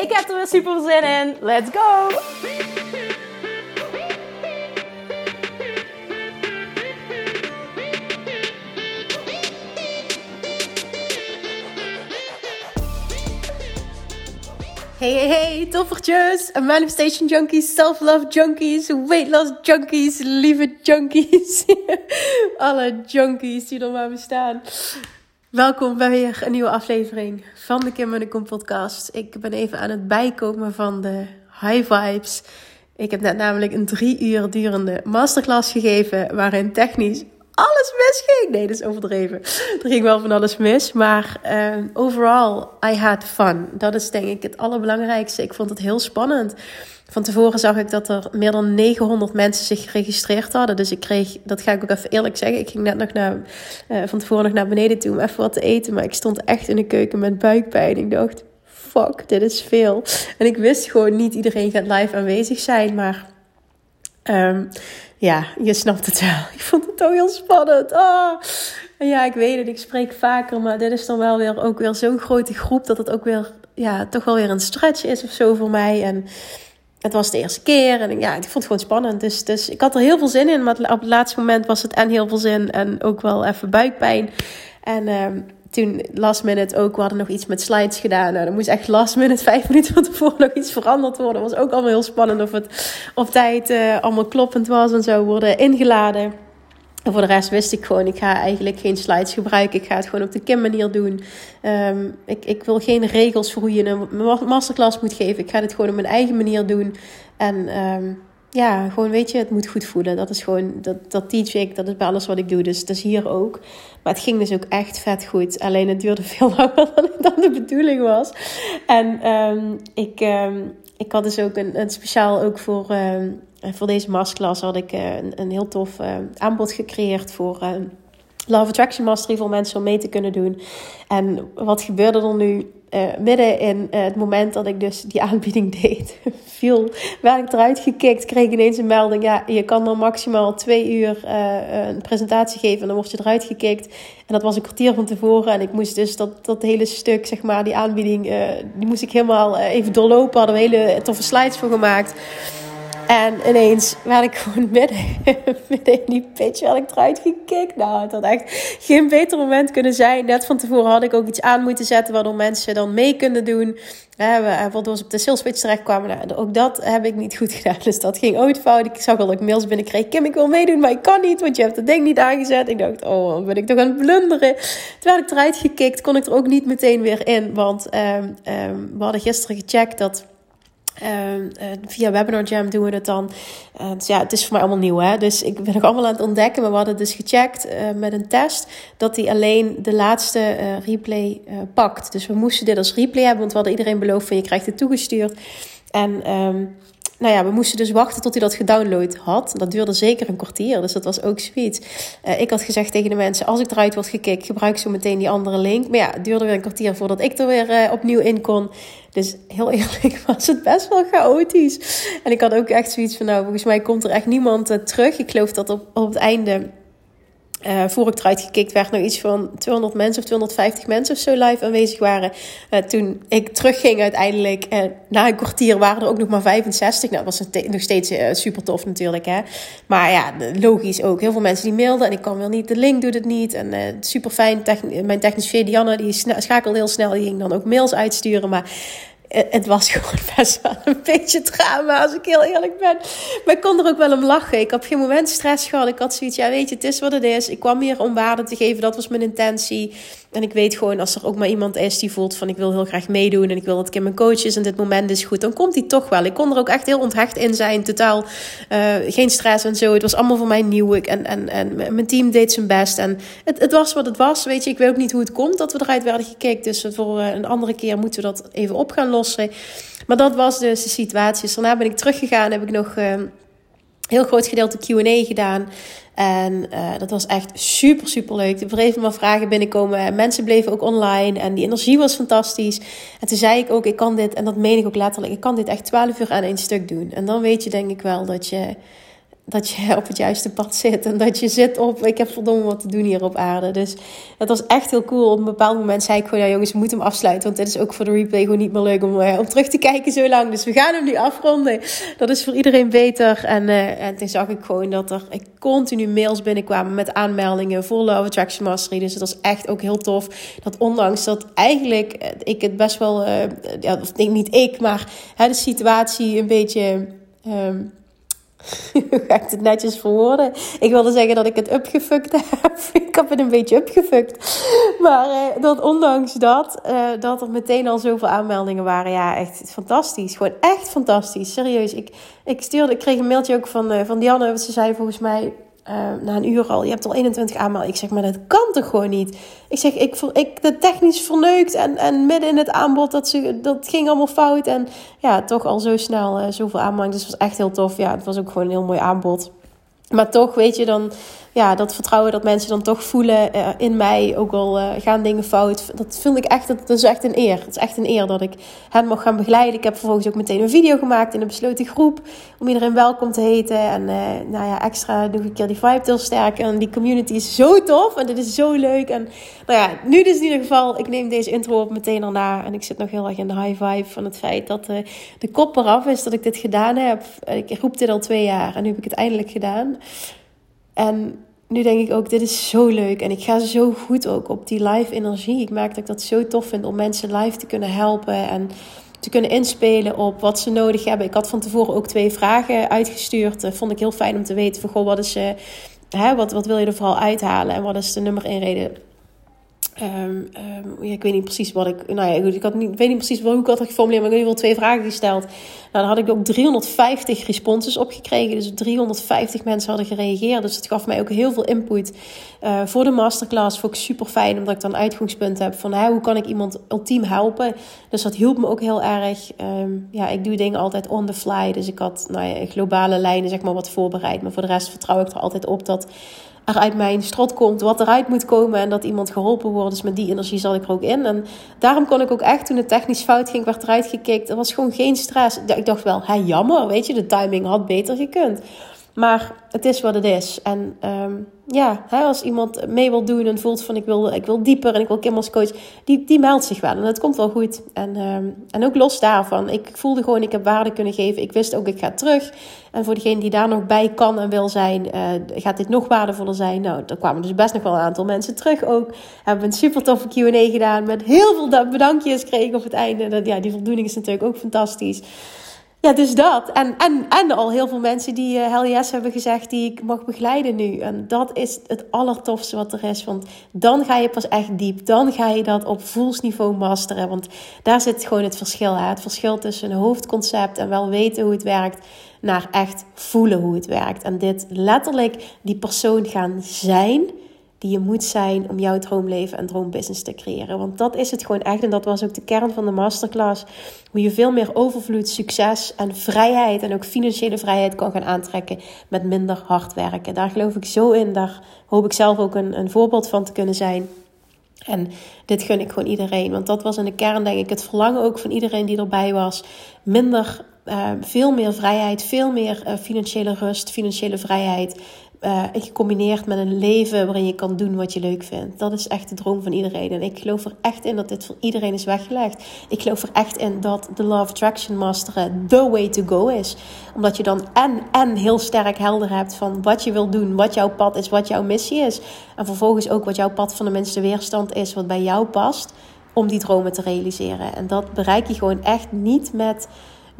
Ik heb er weer super zin in. Let's go! Hey, hey, hey, toffertjes, manifestation junkies, self-love junkies, weight loss junkies, lieve junkies. Alle junkies die er maar bestaan. Welkom bij weer een nieuwe aflevering van de Kim en de Kom podcast. Ik ben even aan het bijkomen van de high vibes. Ik heb net namelijk een drie uur durende masterclass gegeven waarin technisch alles misging. Nee, dat is overdreven. Er ging wel van alles mis. Maar uh, overall, I had fun. Dat is denk ik het allerbelangrijkste. Ik vond het heel spannend. Van tevoren zag ik dat er meer dan 900 mensen zich geregistreerd hadden. Dus ik kreeg, dat ga ik ook even eerlijk zeggen. Ik ging net nog naar, uh, van tevoren nog naar beneden toe om even wat te eten. Maar ik stond echt in de keuken met buikpijn. Ik dacht, fuck, dit is veel. En ik wist gewoon niet iedereen gaat live aanwezig zijn. Maar um, ja, je snapt het wel. Ik vond het toch heel spannend. Oh. Ja, ik weet het, ik spreek vaker, maar dit is dan wel weer ook weer zo'n grote groep dat het ook weer, ja, toch wel weer een stretch is of zo voor mij. En het was de eerste keer en ja, ik vond het gewoon spannend. Dus, dus ik had er heel veel zin in, maar op het laatste moment was het en heel veel zin en ook wel even buikpijn. En um, toen last minute ook, we hadden nog iets met slides gedaan. Nou, dan moest echt last minute, vijf minuten van tevoren nog iets veranderd worden. Dat was ook allemaal heel spannend of het op tijd uh, allemaal kloppend was en zo worden ingeladen. En voor de rest wist ik gewoon, ik ga eigenlijk geen slides gebruiken. Ik ga het gewoon op de Kim-manier doen. Um, ik, ik wil geen regels voor hoe je een masterclass moet geven. Ik ga het gewoon op mijn eigen manier doen. En um, ja, gewoon weet je, het moet goed voelen. Dat is gewoon, dat, dat teach ik, dat is bij alles wat ik doe. Dus dat is hier ook. Maar het ging dus ook echt vet goed. Alleen het duurde veel langer dan, dan de bedoeling was. En um, ik, ik had dus ook een, een speciaal ook voor, um, voor deze masterclass had ik uh, een, een heel tof uh, aanbod gecreëerd voor Love Attraction Mastery voor mensen om mee te kunnen doen. En wat gebeurde er nu? Uh, midden in uh, het moment dat ik dus die aanbieding deed, viel, werd ik eruit gekikt, kreeg ineens een melding. Ja, je kan dan maximaal twee uur uh, een presentatie geven en dan word je eruit gekikt. En dat was een kwartier van tevoren en ik moest dus dat, dat hele stuk, zeg maar, die aanbieding, die moest ik helemaal even doorlopen. Hadden we hele toffe slides voor gemaakt. En ineens werd ik gewoon midden, midden in die pitch werd ik eruit gekikt. Nou, het had echt geen beter moment kunnen zijn. Net van tevoren had ik ook iets aan moeten zetten waardoor mensen dan mee kunnen doen. waardoor ze op de sales pitch terecht kwamen. Nou, ook dat heb ik niet goed gedaan. Dus dat ging ooit fout. Ik zag al dat ik mails binnenkreeg. Kim, ik wil meedoen, maar ik kan niet, want je hebt het ding niet aangezet. Ik dacht, oh, ben ik toch aan het blunderen. Toen werd ik eruit gekikt, kon ik er ook niet meteen weer in. Want um, um, we hadden gisteren gecheckt dat uh, uh, via Webinar Jam doen we het dan. Uh, dus ja, het is voor mij allemaal nieuw, hè. Dus ik ben nog allemaal aan het ontdekken. Maar we hadden dus gecheckt met een test... dat hij alleen de laatste replay pakt. Dus we moesten dit als replay hebben... want we hadden iedereen beloofd van... je krijgt het toegestuurd. En... Um, nou ja, we moesten dus wachten tot hij dat gedownload had. Dat duurde zeker een kwartier, dus dat was ook sweet. Uh, ik had gezegd tegen de mensen, als ik eruit word gekikt, gebruik zo meteen die andere link. Maar ja, het duurde weer een kwartier voordat ik er weer uh, opnieuw in kon. Dus heel eerlijk was het best wel chaotisch. En ik had ook echt zoiets van, nou, volgens mij komt er echt niemand uh, terug. Ik geloof dat op, op het einde uh, voor ik eruit gekikt werd, nog iets van 200 mensen of 250 mensen of zo live aanwezig waren. Uh, toen ik terugging uiteindelijk, uh, na een kwartier waren er ook nog maar 65. Nou, dat was nog steeds super tof natuurlijk. Hè? Maar ja, logisch ook. Heel veel mensen die mailden en ik kan wel niet. De link doet het niet. En super fijn. Mijn technische Diana, die schakelde heel snel. Die ging dan ook mails uitsturen. Maar het was gewoon best wel een beetje drama, als ik heel eerlijk ben. Maar ik kon er ook wel om lachen. Ik heb geen moment stress gehad. Ik had zoiets, ja weet je, het is wat het is. Ik kwam hier om waarde te geven, dat was mijn intentie. En ik weet gewoon, als er ook maar iemand is die voelt van ik wil heel graag meedoen en ik wil dat ik in mijn coach is en dit moment is goed, dan komt die toch wel. Ik kon er ook echt heel onthecht in zijn, totaal uh, geen stress en zo. Het was allemaal voor mij nieuw ik, en, en, en mijn team deed zijn best. En het, het was wat het was, weet je. Ik weet ook niet hoe het komt dat we eruit werden gekeken. Dus voor uh, een andere keer moeten we dat even op gaan lossen. Maar dat was dus de situatie. Dus daarna ben ik teruggegaan, heb ik nog... Uh, heel groot gedeelte Q&A gedaan. En uh, dat was echt super, super leuk. Er bleven maar vragen binnenkomen. Mensen bleven ook online. En die energie was fantastisch. En toen zei ik ook, ik kan dit, en dat meen ik ook letterlijk, ik kan dit echt 12 uur aan één stuk doen. En dan weet je denk ik wel dat je dat je op het juiste pad zit. En dat je zit op, ik heb verdomme wat te doen hier op aarde. Dus het was echt heel cool. Op een bepaald moment zei ik gewoon, ja jongens, we moeten hem afsluiten. Want dit is ook voor de replay gewoon niet meer leuk om, uh, om terug te kijken zo lang. Dus we gaan hem nu afronden. Dat is voor iedereen beter. En, uh, en toen zag ik gewoon dat er continu mails binnenkwamen met aanmeldingen voor Love Attraction Mastery. Dus het was echt ook heel tof. Dat ondanks dat eigenlijk eh, ik het best wel, uh, ja, of niet ik, maar hè, de situatie een beetje... Um, Hoe ga ik het netjes verwoorden? Ik wilde zeggen dat ik het upgefukt heb. ik heb het een beetje upgefukt. Maar uh, dat ondanks dat, uh, dat er meteen al zoveel aanmeldingen waren. Ja, echt fantastisch. Gewoon echt fantastisch. Serieus. Ik, ik, stuurde, kreeg een mailtje ook van, uh, van Dianne. Ze zei volgens mij uh, na een uur al, je hebt al 21 aanmeldingen. Ik zeg, maar dat kan toch gewoon niet? Ik zeg, ik, ik de technisch verneukt en, en midden in het aanbod, dat, ze, dat ging allemaal fout. En ja, toch al zo snel uh, zoveel aanmeldingen. Dus het was echt heel tof. Ja, het was ook gewoon een heel mooi aanbod. Maar toch, weet je, dan ja, dat vertrouwen dat mensen dan toch voelen uh, in mij, ook al uh, gaan dingen fout. Dat vind ik echt, dat, is echt een eer. Het is echt een eer dat ik hen mag gaan begeleiden. Ik heb vervolgens ook meteen een video gemaakt in een besloten groep. Om iedereen welkom te heten. En uh, nou ja, extra nog een keer die vibe heel sterk. En die community is zo tof. En dit is zo leuk. En nou ja, nu dus in ieder geval, ik neem deze intro op meteen erna. En ik zit nog heel erg in de high vibe van het feit dat de kop eraf is dat ik dit gedaan heb. Ik roep dit al twee jaar en nu heb ik het eindelijk gedaan. En nu denk ik ook, dit is zo leuk. En ik ga zo goed ook op die live energie. Ik merk dat ik dat zo tof vind om mensen live te kunnen helpen. En te kunnen inspelen op wat ze nodig hebben. Ik had van tevoren ook twee vragen uitgestuurd. Dat vond ik heel fijn om te weten van, goh, wat is... Uh, hè, wat, wat wil je er vooral uithalen? En wat is de nummer één reden Um, um, ja, ik weet niet precies wat ik. Nou ja, ik had niet, weet niet precies hoe ik had geformuleerd, maar ik heb geval twee vragen gesteld. Nou, dan had ik ook 350 responses opgekregen. Dus 350 mensen hadden gereageerd. Dus het gaf mij ook heel veel input uh, voor de masterclass. Vond ik super fijn, omdat ik dan uitgangspunt heb van hoe kan ik iemand ultiem helpen. Dus dat hielp me ook heel erg. Um, ja, ik doe dingen altijd on the fly. Dus ik had nou ja, globale lijnen, zeg maar, wat voorbereid. Maar voor de rest vertrouw ik er altijd op dat er uit mijn strot komt, wat eruit moet komen en dat iemand geholpen wordt. Dus met die energie zat ik er ook in. En daarom kon ik ook echt, toen het technisch fout ging, werd eruit gekikt. Er was gewoon geen stress. Ik dacht wel, hé, jammer, weet je, de timing had beter gekund. Maar het is wat het is. En um, ja, hè, als iemand mee wil doen en voelt van ik wil, ik wil dieper en ik wil Kim coach, die, die meldt zich wel. En dat komt wel goed. En, um, en ook los daarvan, ik voelde gewoon, ik heb waarde kunnen geven. Ik wist ook, ik ga terug. En voor degene die daar nog bij kan en wil zijn, uh, gaat dit nog waardevoller zijn. Nou, er kwamen dus best nog wel een aantal mensen terug ook. Hebben een super toffe Q&A gedaan met heel veel bedankjes gekregen op het einde. Ja, die voldoening is natuurlijk ook fantastisch. Ja, dus dat. En, en, en al heel veel mensen die uh, hell yes hebben gezegd die ik mag begeleiden nu. En dat is het allertofste wat er is. Want dan ga je pas echt diep. Dan ga je dat op voelsniveau masteren. Want daar zit gewoon het verschil. Hè? Het verschil tussen een hoofdconcept en wel weten hoe het werkt. Naar echt voelen hoe het werkt. En dit letterlijk die persoon gaan zijn die je moet zijn om jouw droomleven en droombusiness te creëren. Want dat is het gewoon echt. En dat was ook de kern van de masterclass. Hoe je veel meer overvloed, succes en vrijheid en ook financiële vrijheid kan gaan aantrekken met minder hard werken. Daar geloof ik zo in. Daar hoop ik zelf ook een, een voorbeeld van te kunnen zijn. En dit gun ik gewoon iedereen. Want dat was in de kern, denk ik, het verlangen ook van iedereen die erbij was. Minder, uh, veel meer vrijheid, veel meer uh, financiële rust, financiële vrijheid uh, gecombineerd met een leven waarin je kan doen wat je leuk vindt. Dat is echt de droom van iedereen. En ik geloof er echt in dat dit voor iedereen is weggelegd. Ik geloof er echt in dat de Love Attraction Masteren the way to go is. Omdat je dan en, en heel sterk helder hebt van wat je wil doen, wat jouw pad is, wat jouw missie is. En vervolgens ook wat jouw pad van de minste weerstand is, wat bij jou past om die dromen te realiseren. En dat bereik je gewoon echt niet met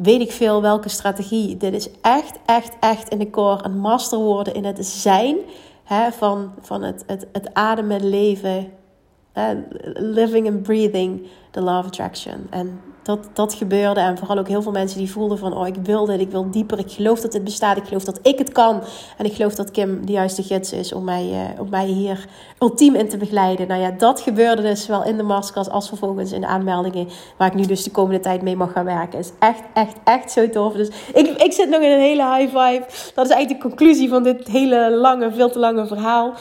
weet ik veel welke strategie. Dit is echt, echt, echt in de core een master worden in het zijn hè, van, van het, het, het ademen, leven living and breathing law of attraction. En dat, dat gebeurde. En vooral ook heel veel mensen die voelden van... oh, ik wil dit, ik wil dieper. Ik geloof dat dit bestaat. Ik geloof dat ik het kan. En ik geloof dat Kim de juiste gids is om mij, uh, om mij hier ultiem in te begeleiden. Nou ja, dat gebeurde dus zowel in de maskers als vervolgens in de aanmeldingen... waar ik nu dus de komende tijd mee mag gaan werken. Is echt, echt, echt zo tof. Dus ik, ik zit nog in een hele high vibe. Dat is eigenlijk de conclusie van dit hele lange, veel te lange verhaal.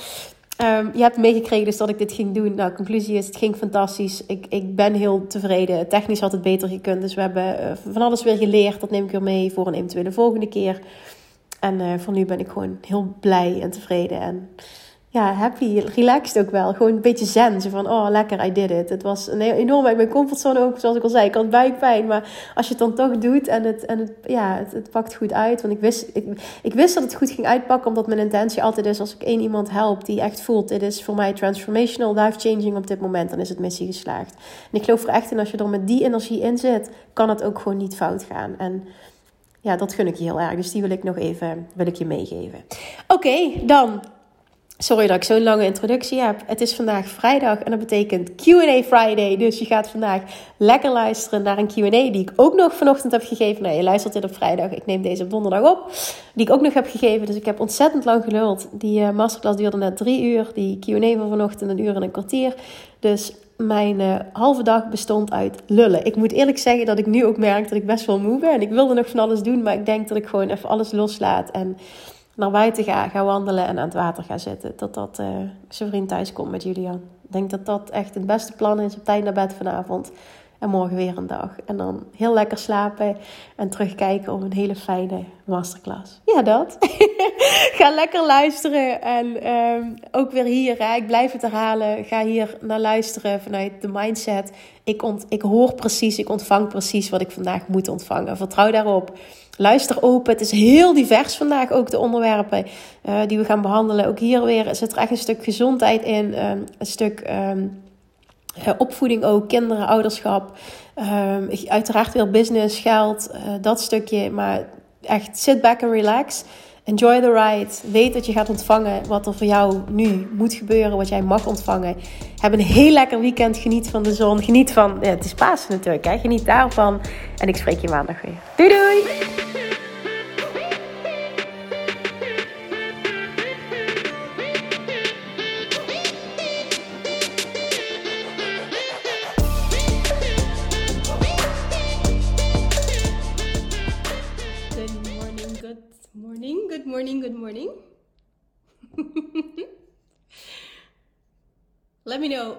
Um, je hebt meegekregen dus dat ik dit ging doen. Nou, conclusie is, het ging fantastisch. Ik, ik ben heel tevreden. Technisch had het beter gekund. Dus we hebben uh, van alles weer geleerd. Dat neem ik weer mee voor een eventuele volgende keer. En uh, voor nu ben ik gewoon heel blij en tevreden. En ja, happy, relaxed ook wel. Gewoon een beetje zen. Van, oh lekker, I did it. Het was een enorm uit mijn comfortzone ook, zoals ik al zei. Ik had buikpijn, maar als je het dan toch doet en het, en het, ja, het, pakt goed uit. Want ik wist, ik, ik wist dat het goed ging uitpakken, omdat mijn intentie altijd is, als ik één iemand help die echt voelt, dit is voor mij transformational, life-changing op dit moment, dan is het missie geslaagd. En ik geloof er echt in, als je er met die energie in zit, kan het ook gewoon niet fout gaan. En ja, dat gun ik je heel erg. Dus die wil ik nog even, wil ik je meegeven. Oké, dan Sorry dat ik zo'n lange introductie heb. Het is vandaag vrijdag en dat betekent QA Friday. Dus je gaat vandaag lekker luisteren naar een QA die ik ook nog vanochtend heb gegeven. Nou, je luistert dit op vrijdag. Ik neem deze op donderdag op. Die ik ook nog heb gegeven. Dus ik heb ontzettend lang geluld. Die uh, masterclass duurde net drie uur. Die QA van vanochtend een uur en een kwartier. Dus mijn uh, halve dag bestond uit lullen. Ik moet eerlijk zeggen dat ik nu ook merk dat ik best wel moe ben. En ik wilde nog van alles doen, maar ik denk dat ik gewoon even alles loslaat. En naar buiten ga, ga wandelen en aan het water ga zitten. Dat dat uh, zijn vriend thuis komt met Julian. Ik denk dat dat echt het beste plan is op tijd naar bed vanavond. En morgen weer een dag. En dan heel lekker slapen en terugkijken op een hele fijne masterclass. Ja, dat. ga lekker luisteren. En um, ook weer hier, hè, ik blijf het herhalen. Ga hier naar luisteren vanuit de mindset. Ik, ont, ik hoor precies, ik ontvang precies wat ik vandaag moet ontvangen. Vertrouw daarop. Luister open. Het is heel divers vandaag ook de onderwerpen uh, die we gaan behandelen. Ook hier weer zit er echt een stuk gezondheid in. Um, een stuk... Um, opvoeding ook, kinderen, ouderschap. Um, uiteraard weer business, geld, uh, dat stukje. Maar echt sit back and relax. Enjoy the ride. Weet dat je gaat ontvangen wat er voor jou nu moet gebeuren, wat jij mag ontvangen. Heb een heel lekker weekend. Geniet van de zon. Geniet van. Ja, het is Pasen natuurlijk. Hè? Geniet daarvan. En ik spreek je maandag weer. Doei doei!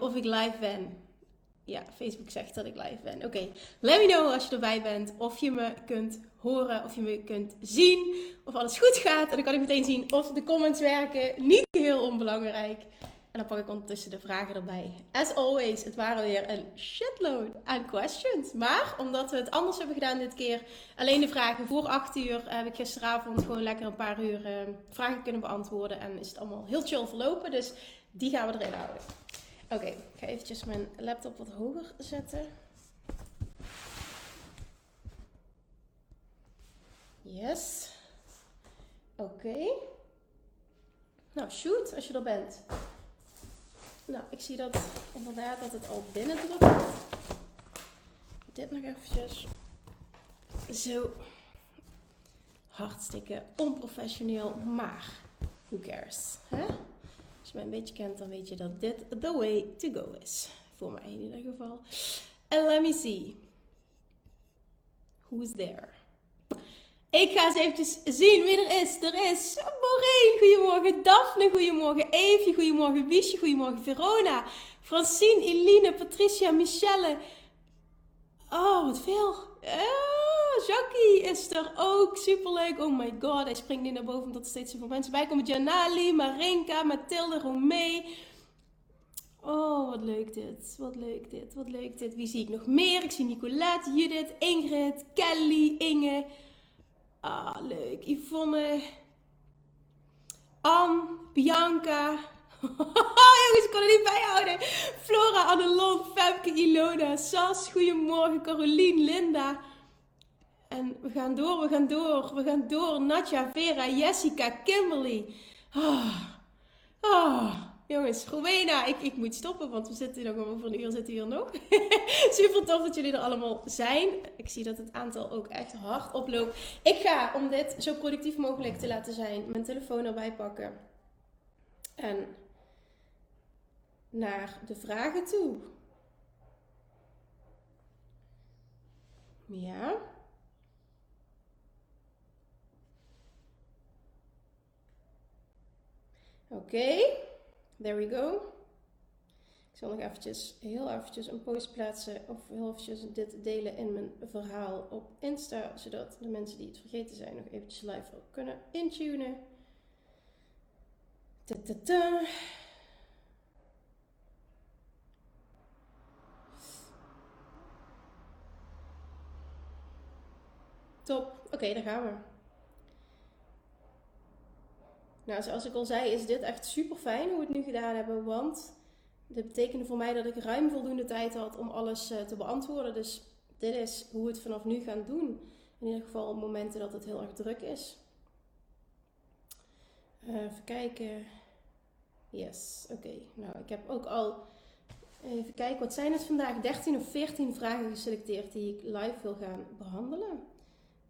Of ik live ben. Ja, Facebook zegt dat ik live ben. Oké, let me know als je erbij bent. Of je me kunt horen, of je me kunt zien. Of alles goed gaat. En dan kan ik meteen zien of de comments werken. Niet heel onbelangrijk. En dan pak ik ondertussen de vragen erbij. As always, het waren weer een shitload aan questions. Maar omdat we het anders hebben gedaan dit keer, alleen de vragen voor 8 uur, heb ik gisteravond gewoon lekker een paar uur uh, vragen kunnen beantwoorden. En is het allemaal heel chill verlopen. Dus die gaan we erin houden. Oké, ik ga eventjes mijn laptop wat hoger zetten. Yes. Oké. Nou, shoot, als je er bent. Nou, ik zie dat inderdaad dat het al binnen drukt. Dit nog eventjes. Zo. Hartstikke onprofessioneel, maar who cares? Hè? Als je mij een beetje kent, dan weet je dat dit the way to go is. Voor mij in ieder geval. And let me see. Who's there? Ik ga eens eventjes zien wie er is. Er is Maureen, goedemorgen. Daphne, goedemorgen. Eefje, goedemorgen. Wiesje, goedemorgen. Verona, Francine, Eline, Patricia, Michelle. Oh, wat veel. Oh, Jackie is er ook. Superleuk. Oh my god, hij springt nu naar boven omdat er steeds zoveel mensen bij komen. Janali, Marinka, Mathilde, Romee. Oh, wat leuk dit. Wat leuk dit. Wat leuk dit. Wie zie ik nog meer? Ik zie Nicolette, Judith, Ingrid, Kelly, Inge. Ah, leuk. Yvonne. Anne. Bianca. Jongens, ik kon er niet bij houden. Flora, Annelon, Femke, Ilona, Sas. Goedemorgen, Carolien, Linda. En we gaan door, we gaan door, we gaan door. Natja, Vera, Jessica, Kimberly. Ah, ah. Jongens, Rowena, ik, ik moet stoppen, want we zitten nog over een uur zitten hier nog. Super tof dat jullie er allemaal zijn. Ik zie dat het aantal ook echt hard oploopt. Ik ga, om dit zo productief mogelijk te laten zijn, mijn telefoon erbij pakken. En naar de vragen toe. Ja. Oké, there we go. Ik zal nog eventjes, heel eventjes een post plaatsen of heel eventjes dit delen in mijn verhaal op Insta, zodat de mensen die het vergeten zijn nog eventjes live kunnen intunen. Ta -ta -ta. Top, oké, daar gaan we. Nou, zoals ik al zei, is dit echt super fijn hoe we het nu gedaan hebben. Want dit betekende voor mij dat ik ruim voldoende tijd had om alles uh, te beantwoorden. Dus dit is hoe we het vanaf nu gaan doen. In ieder geval op momenten dat het heel erg druk is. Uh, even kijken. Yes, oké. Nou, ik heb ook al. Even kijken, wat zijn het vandaag? 13 of 14 vragen geselecteerd die ik live wil gaan behandelen.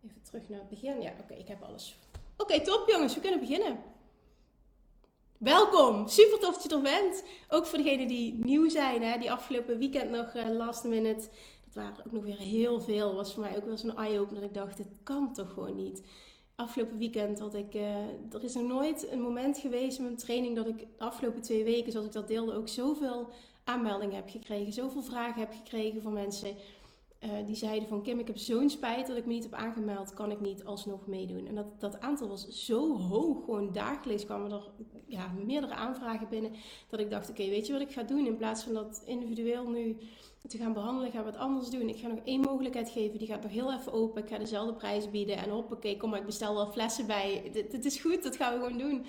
Even terug naar het begin. Ja, oké, ik heb alles. Oké, top jongens, we kunnen beginnen. Welkom, super tof dat je er bent. Ook voor degenen die nieuw zijn, hè, die afgelopen weekend nog uh, last minute. Dat waren ook nog weer heel veel. Was voor mij ook wel zo'n eye-opener. Ik dacht, dit kan toch gewoon niet. Afgelopen weekend had ik, uh, er is nog nooit een moment geweest in mijn training dat ik de afgelopen twee weken, zoals ik dat deelde, ook zoveel aanmeldingen heb gekregen. Zoveel vragen heb gekregen van mensen uh, die zeiden van Kim, ik heb zo'n spijt dat ik me niet heb aangemeld, kan ik niet alsnog meedoen. En dat, dat aantal was zo hoog, gewoon dagelijks kwamen er ja, meerdere aanvragen binnen, dat ik dacht, oké, weet je wat ik ga doen? In plaats van dat individueel nu te gaan behandelen, ga ik wat anders doen. Ik ga nog één mogelijkheid geven, die gaat nog heel even open. Ik ga dezelfde prijs bieden en hoppakee, kom maar, ik bestel wel flessen bij. Dit is goed, dat gaan we gewoon doen.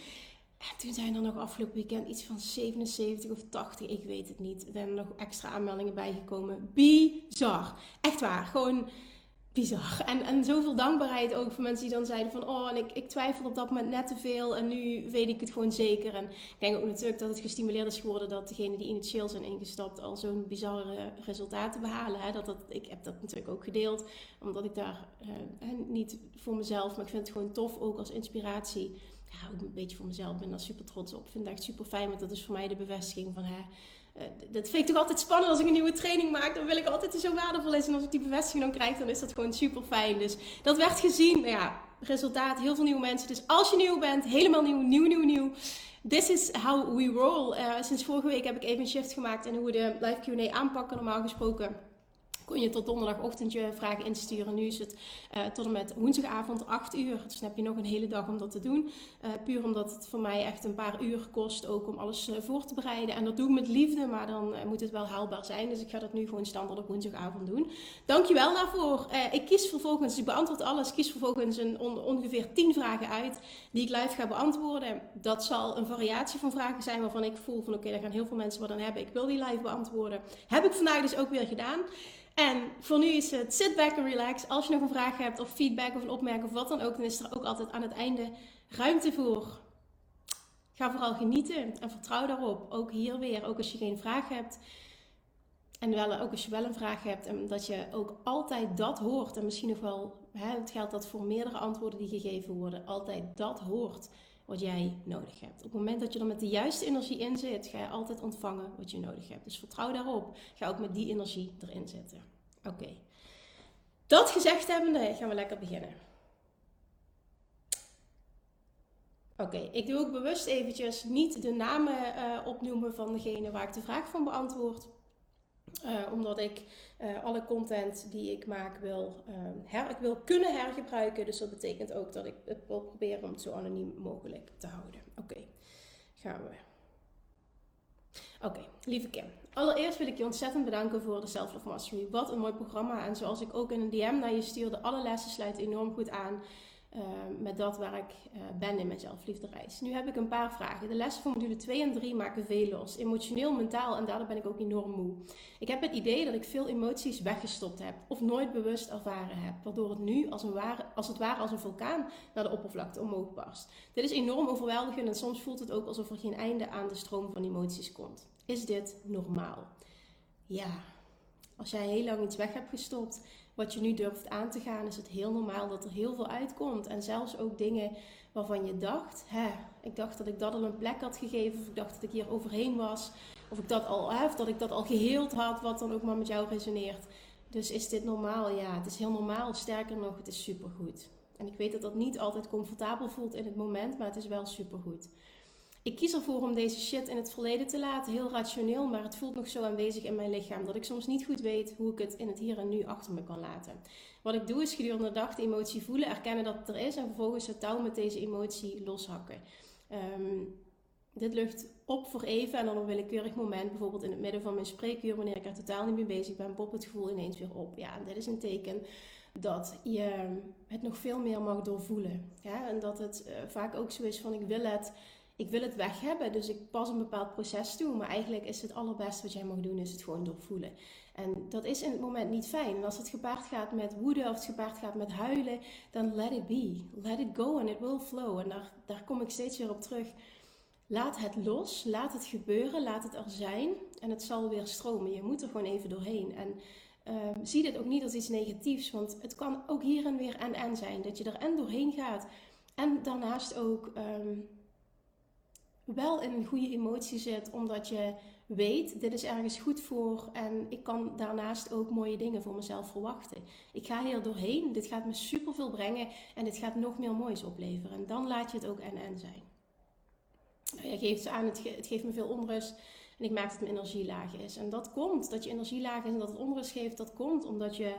En toen zijn er nog afgelopen weekend iets van 77 of 80, ik weet het niet. Er zijn nog extra aanmeldingen bijgekomen. Bizar. Echt waar. Gewoon bizar. En, en zoveel dankbaarheid ook voor mensen die dan zeiden van... Oh, en ik, ik twijfel op dat moment net te veel en nu weet ik het gewoon zeker. En ik denk ook natuurlijk dat het gestimuleerd is geworden... dat degenen die initieel zijn ingestapt al zo'n bizarre resultaten behalen. Hè? Dat, dat, ik heb dat natuurlijk ook gedeeld, omdat ik daar uh, niet voor mezelf... maar ik vind het gewoon tof ook als inspiratie ja, ook een beetje voor mezelf. Ik ben daar super trots op. Ik vind het echt super fijn, want dat is voor mij de bevestiging van... Hè, uh, dat vind ik toch altijd spannend als ik een nieuwe training maak. Dan wil ik altijd zo waardevol is. En als ik die bevestiging dan krijg, dan is dat gewoon super fijn. Dus dat werd gezien. Nou ja, resultaat, heel veel nieuwe mensen. Dus als je nieuw bent, helemaal nieuw, nieuw, nieuw, nieuw. This is how we roll. Uh, sinds vorige week heb ik even een shift gemaakt in hoe we de live Q&A aanpakken. Normaal gesproken kon je tot donderdagochtend je vragen insturen. Nu is het uh, tot en met woensdagavond 8 uur. Dus dan heb je nog een hele dag om dat te doen. Uh, puur omdat het voor mij echt een paar uur kost ook om alles uh, voor te bereiden. En dat doe ik met liefde, maar dan moet het wel haalbaar zijn. Dus ik ga dat nu gewoon standaard op woensdagavond doen. Dankjewel daarvoor. ik kies vervolgens, ik beantwoord alles, kies vervolgens een on, ongeveer 10 vragen uit die ik live ga beantwoorden. Dat zal een variatie van vragen zijn waarvan ik voel van oké, daar gaan heel veel mensen wat aan hebben. Ik wil die live beantwoorden. Heb ik vandaag dus ook weer gedaan. En voor nu is het sit back and relax. Als je nog een vraag hebt of feedback of een opmerking of wat dan ook, dan is er ook altijd aan het einde ruimte voor. Ga vooral genieten en vertrouw daarop. Ook hier weer, ook als je geen vraag hebt. En wel, ook als je wel een vraag hebt, en dat je ook altijd dat hoort. En misschien nog wel, hè, het geldt dat voor meerdere antwoorden die gegeven worden, altijd dat hoort wat jij nodig hebt. Op het moment dat je er met de juiste energie in zit, ga je altijd ontvangen wat je nodig hebt. Dus vertrouw daarop. Ga ook met die energie erin zitten. Oké. Dat gezegd hebbende, gaan we lekker beginnen. Oké, ik doe ook bewust eventjes niet de namen uh, opnoemen van degene waar ik de vraag van beantwoord. Uh, omdat ik uh, alle content die ik maak wil, uh, her, ik wil kunnen hergebruiken. Dus dat betekent ook dat ik het wil proberen om het zo anoniem mogelijk te houden. Oké, gaan we. Oké, lieve Kim. Allereerst wil ik je ontzettend bedanken voor de Self Love Mastery. Wat een mooi programma. En zoals ik ook in een DM naar je stuurde, alle lessen sluiten enorm goed aan met dat waar ik ben in mijn zelfliefdereis. Nu heb ik een paar vragen. De lessen van module 2 en 3 maken veel los. Emotioneel, mentaal en daardoor ben ik ook enorm moe. Ik heb het idee dat ik veel emoties weggestopt heb of nooit bewust ervaren heb. Waardoor het nu als, als het ware als een vulkaan naar de oppervlakte omhoog barst. Dit is enorm overweldigend en soms voelt het ook alsof er geen einde aan de stroom van emoties komt. Is dit normaal? Ja, als jij heel lang iets weg hebt gestopt, wat je nu durft aan te gaan, is het heel normaal dat er heel veel uitkomt. En zelfs ook dingen waarvan je dacht, hè, ik dacht dat ik dat al een plek had gegeven, of ik dacht dat ik hier overheen was, of ik dat al, hè, dat ik dat al geheeld had, wat dan ook maar met jou resoneert. Dus is dit normaal? Ja, het is heel normaal. Sterker nog, het is supergoed. En ik weet dat dat niet altijd comfortabel voelt in het moment, maar het is wel supergoed. Ik kies ervoor om deze shit in het verleden te laten, heel rationeel, maar het voelt nog zo aanwezig in mijn lichaam dat ik soms niet goed weet hoe ik het in het hier en nu achter me kan laten. Wat ik doe is gedurende de dag de emotie voelen, erkennen dat het er is en vervolgens het touw met deze emotie loshakken. Ehm, dit lucht op voor even en dan op een willekeurig moment, bijvoorbeeld in het midden van mijn spreekuur, wanneer ik er totaal niet mee bezig ben, pop het gevoel ineens weer op. Ja, en dit is een teken dat je het nog veel meer mag doorvoelen. En dat het uh, vaak ook zo is van ik wil het ik wil het weg hebben, dus ik pas een bepaald proces toe. Maar eigenlijk is het allerbeste wat jij mag doen, is het gewoon doorvoelen. En dat is in het moment niet fijn. En als het gepaard gaat met woede of het gepaard gaat met huilen, dan let it be. Let it go and it will flow. En daar, daar kom ik steeds weer op terug. Laat het los, laat het gebeuren, laat het er zijn en het zal weer stromen. Je moet er gewoon even doorheen. En uh, zie dit ook niet als iets negatiefs, want het kan ook hier en weer en en zijn. Dat je er en doorheen gaat en daarnaast ook um, wel in een goede emotie zit, omdat je weet, dit is ergens goed voor en ik kan daarnaast ook mooie dingen voor mezelf verwachten. Ik ga hier doorheen, dit gaat me superveel brengen en dit gaat nog meer moois opleveren. En dan laat je het ook en-en zijn. Nou, je geeft aan, het, het geeft me veel onrust en ik merk dat mijn energie laag is. En dat komt, dat je energie laag is en dat het onrust geeft, dat komt omdat je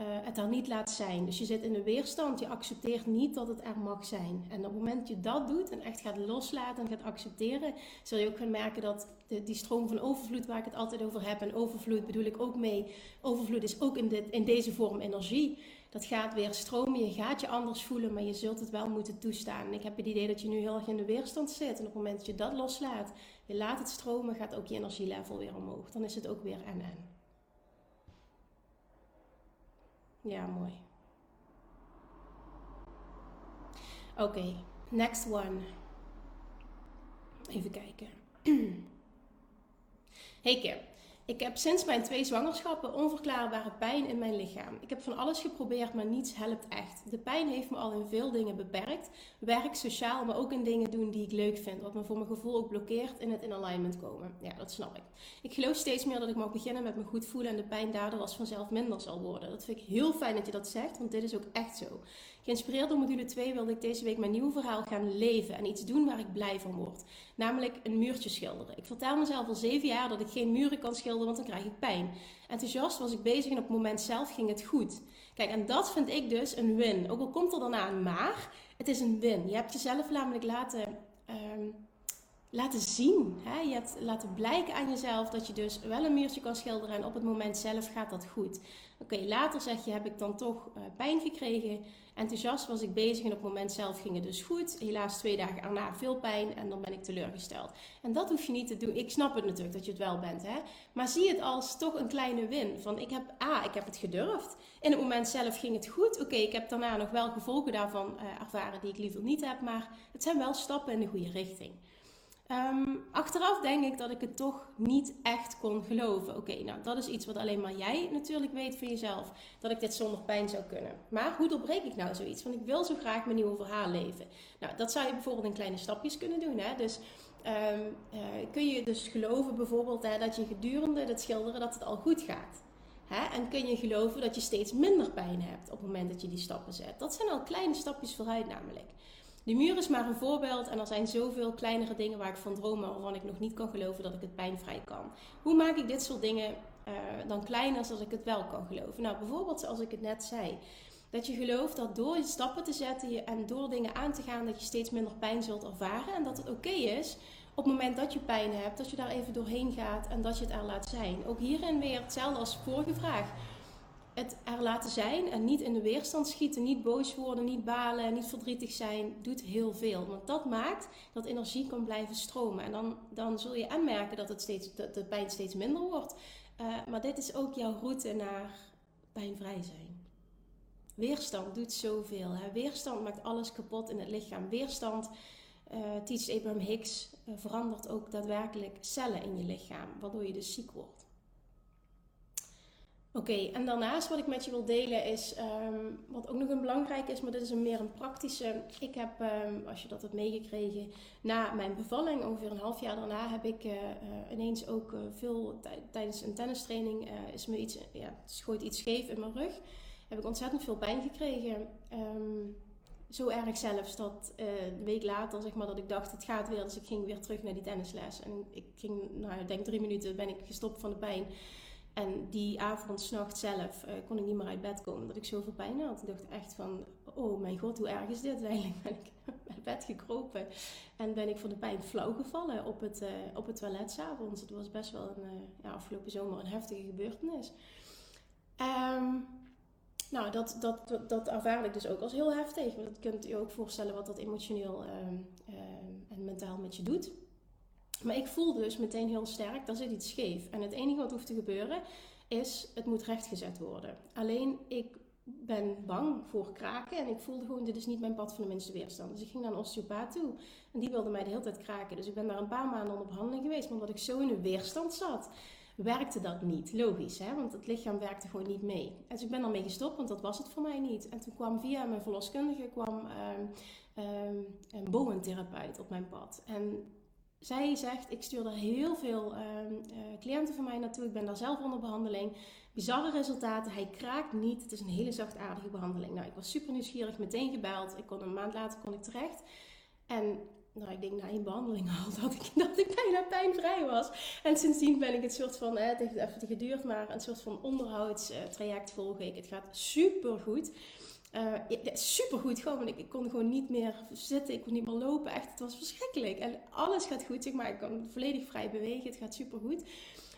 uh, het daar niet laat zijn. Dus je zit in de weerstand, je accepteert niet dat het er mag zijn. En op het moment dat je dat doet en echt gaat loslaten en gaat accepteren, zul je ook gaan merken dat de, die stroom van overvloed waar ik het altijd over heb, en overvloed bedoel ik ook mee, overvloed is ook in, dit, in deze vorm energie. Dat gaat weer stromen, je gaat je anders voelen, maar je zult het wel moeten toestaan. Ik heb het idee dat je nu heel erg in de weerstand zit. En op het moment dat je dat loslaat, je laat het stromen, gaat ook je energielevel weer omhoog. Dan is het ook weer en-en. Ja, mooi. Oké, next one. Even kijken. hey Kim, ik heb sinds mijn twee zwangerschappen onverklaarbare pijn in mijn lichaam. Ik heb van alles geprobeerd, maar niets helpt echt. De pijn heeft me al in veel dingen beperkt. Werk, sociaal, maar ook in dingen doen die ik leuk vind. Wat me voor mijn gevoel ook blokkeert in het in alignment komen. Ja, dat snap ik. Ik geloof steeds meer dat ik mag beginnen met me goed voelen en de pijn daardoor als vanzelf minder zal worden. Dat vind ik heel fijn dat je dat zegt, want dit is ook echt zo. Geïnspireerd door module 2 wilde ik deze week mijn nieuwe verhaal gaan leven en iets doen waar ik blij van word. Namelijk een muurtje schilderen. Ik vertel mezelf al zeven jaar dat ik geen muren kan schilderen, want dan krijg ik pijn. Enthousiast was ik bezig en op het moment zelf ging het goed. Kijk, en dat vind ik dus een win. Ook al komt er daarna een maar, het is een win. Je hebt jezelf namelijk laten... Ehm, laten zien. Hè? Je hebt laten blijken aan jezelf dat je dus wel een muurtje kan schilderen en op het moment zelf gaat dat goed. Oké, later zeg je, heb ik dan toch uh, pijn gekregen. Enthousiast was ik bezig en op het moment zelf ging het dus goed. Helaas twee dagen erna veel pijn en dan ben ik teleurgesteld. En dat hoef je niet te doen. Ik snap het natuurlijk dat je het wel bent, hè. Maar zie het als toch een kleine win. Van ik heb, A, ik heb het gedurfd. In het moment zelf ging het goed. Oké, ik heb daarna nog wel gevolgen daarvan uh, ervaren die ik liever niet heb. Maar het zijn wel stappen in de goede richting. Um, achteraf denk ik dat ik het toch niet echt kon geloven. Oké, nou dat is iets wat alleen maar jij natuurlijk weet van jezelf. Dat ik dit zonder pijn zou kunnen. Maar hoe doorbreek ik nou zoiets? Want ik wil zo graag mijn nieuwe verhaal leven. Nou, dat zou je bijvoorbeeld in kleine stapjes kunnen doen. Hè? Dus um, uh, kun je dus geloven bijvoorbeeld hè, dat je gedurende het schilderen dat het al goed gaat. Hè? En kun je geloven dat je steeds minder pijn hebt op het moment dat je die stappen zet. Dat zijn al kleine stapjes vooruit namelijk. De muur is maar een voorbeeld en er zijn zoveel kleinere dingen waar ik van droom, waarvan ik nog niet kan geloven dat ik het pijnvrij kan. Hoe maak ik dit soort dingen uh, dan kleiner zodat ik het wel kan geloven? Nou, bijvoorbeeld zoals ik het net zei. Dat je gelooft dat door je stappen te zetten en door dingen aan te gaan, dat je steeds minder pijn zult ervaren. En dat het oké is op het moment dat je pijn hebt, dat je daar even doorheen gaat en dat je het er laat zijn. Ook hierin weer hetzelfde als vorige vraag het er laten zijn en niet in de weerstand schieten, niet boos worden, niet balen, niet verdrietig zijn, doet heel veel. Want dat maakt dat energie kan blijven stromen. En dan, dan zul je en merken dat, het steeds, dat de pijn steeds minder wordt. Uh, maar dit is ook jouw route naar pijnvrij zijn. Weerstand doet zoveel. Hè? Weerstand maakt alles kapot in het lichaam. Weerstand, uh, teacht Abraham Hicks, uh, verandert ook daadwerkelijk cellen in je lichaam, waardoor je dus ziek wordt. Oké, en daarnaast wat ik met je wil delen is, um, wat ook nog een belangrijk is, maar dit is een meer een praktische. Ik heb, um, als je dat hebt meegekregen, na mijn bevalling, ongeveer een half jaar daarna, heb ik uh, uh, ineens ook uh, veel tijdens een tennistraining is me iets, ja, schoot iets scheef in mijn rug. Heb ik ontzettend veel pijn gekregen. Um, zo erg zelfs dat een week later, zeg maar, dat ik dacht, het gaat weer. Dus ik ging weer terug naar die tennisles. En ik ging, nou, ik denk drie minuten ben ik gestopt van de pijn. En die avond, s'nachts zelf, uh, kon ik niet meer uit bed komen. Dat ik zoveel pijn had. Ik dacht echt van, oh mijn god, hoe erg is dit? Eigenlijk ben ik uit bed gekropen. En ben ik van de pijn flauw gevallen op het, uh, op het toilet s'avonds. Het was best wel een, uh, ja, afgelopen zomer een heftige gebeurtenis. Um, nou, dat, dat, dat, ervaar ik dus ook als heel heftig. Want dat kunt u ook voorstellen wat dat emotioneel um, um, en mentaal met je doet. Maar ik voel dus meteen heel sterk, daar zit iets scheef. En het enige wat hoeft te gebeuren is, het moet rechtgezet worden. Alleen ik ben bang voor kraken en ik voelde gewoon, dit is niet mijn pad van de minste weerstand. Dus ik ging naar een osteopaat toe en die wilde mij de hele tijd kraken. Dus ik ben daar een paar maanden op behandeling geweest, omdat ik zo in een weerstand zat, werkte dat niet. Logisch, hè? want het lichaam werkte gewoon niet mee. Dus ik ben daarmee gestopt, want dat was het voor mij niet. En toen kwam via mijn verloskundige kwam, um, um, een boventherapeut op mijn pad. En zij zegt, ik stuur er heel veel uh, uh, cliënten van mij naartoe. Ik ben daar zelf onder behandeling. Bizarre resultaten. Hij kraakt niet. Het is een hele zachtaardige behandeling. Nou, ik was super nieuwsgierig, meteen gebeld. Ik kon een maand later kon ik terecht. En nou, ik denk na één behandeling al dat ik, dat ik bijna pijnvrij was. En sindsdien ben ik het soort van, het heeft even geduurd, maar een soort van onderhoudstraject volgen ik. Het gaat super goed. Uh, ja, super goed gewoon. Ik, ik, kon gewoon niet meer zitten, ik kon niet meer lopen. Echt, het was verschrikkelijk. En alles gaat goed, zeg maar. Ik kan volledig vrij bewegen. Het gaat super goed.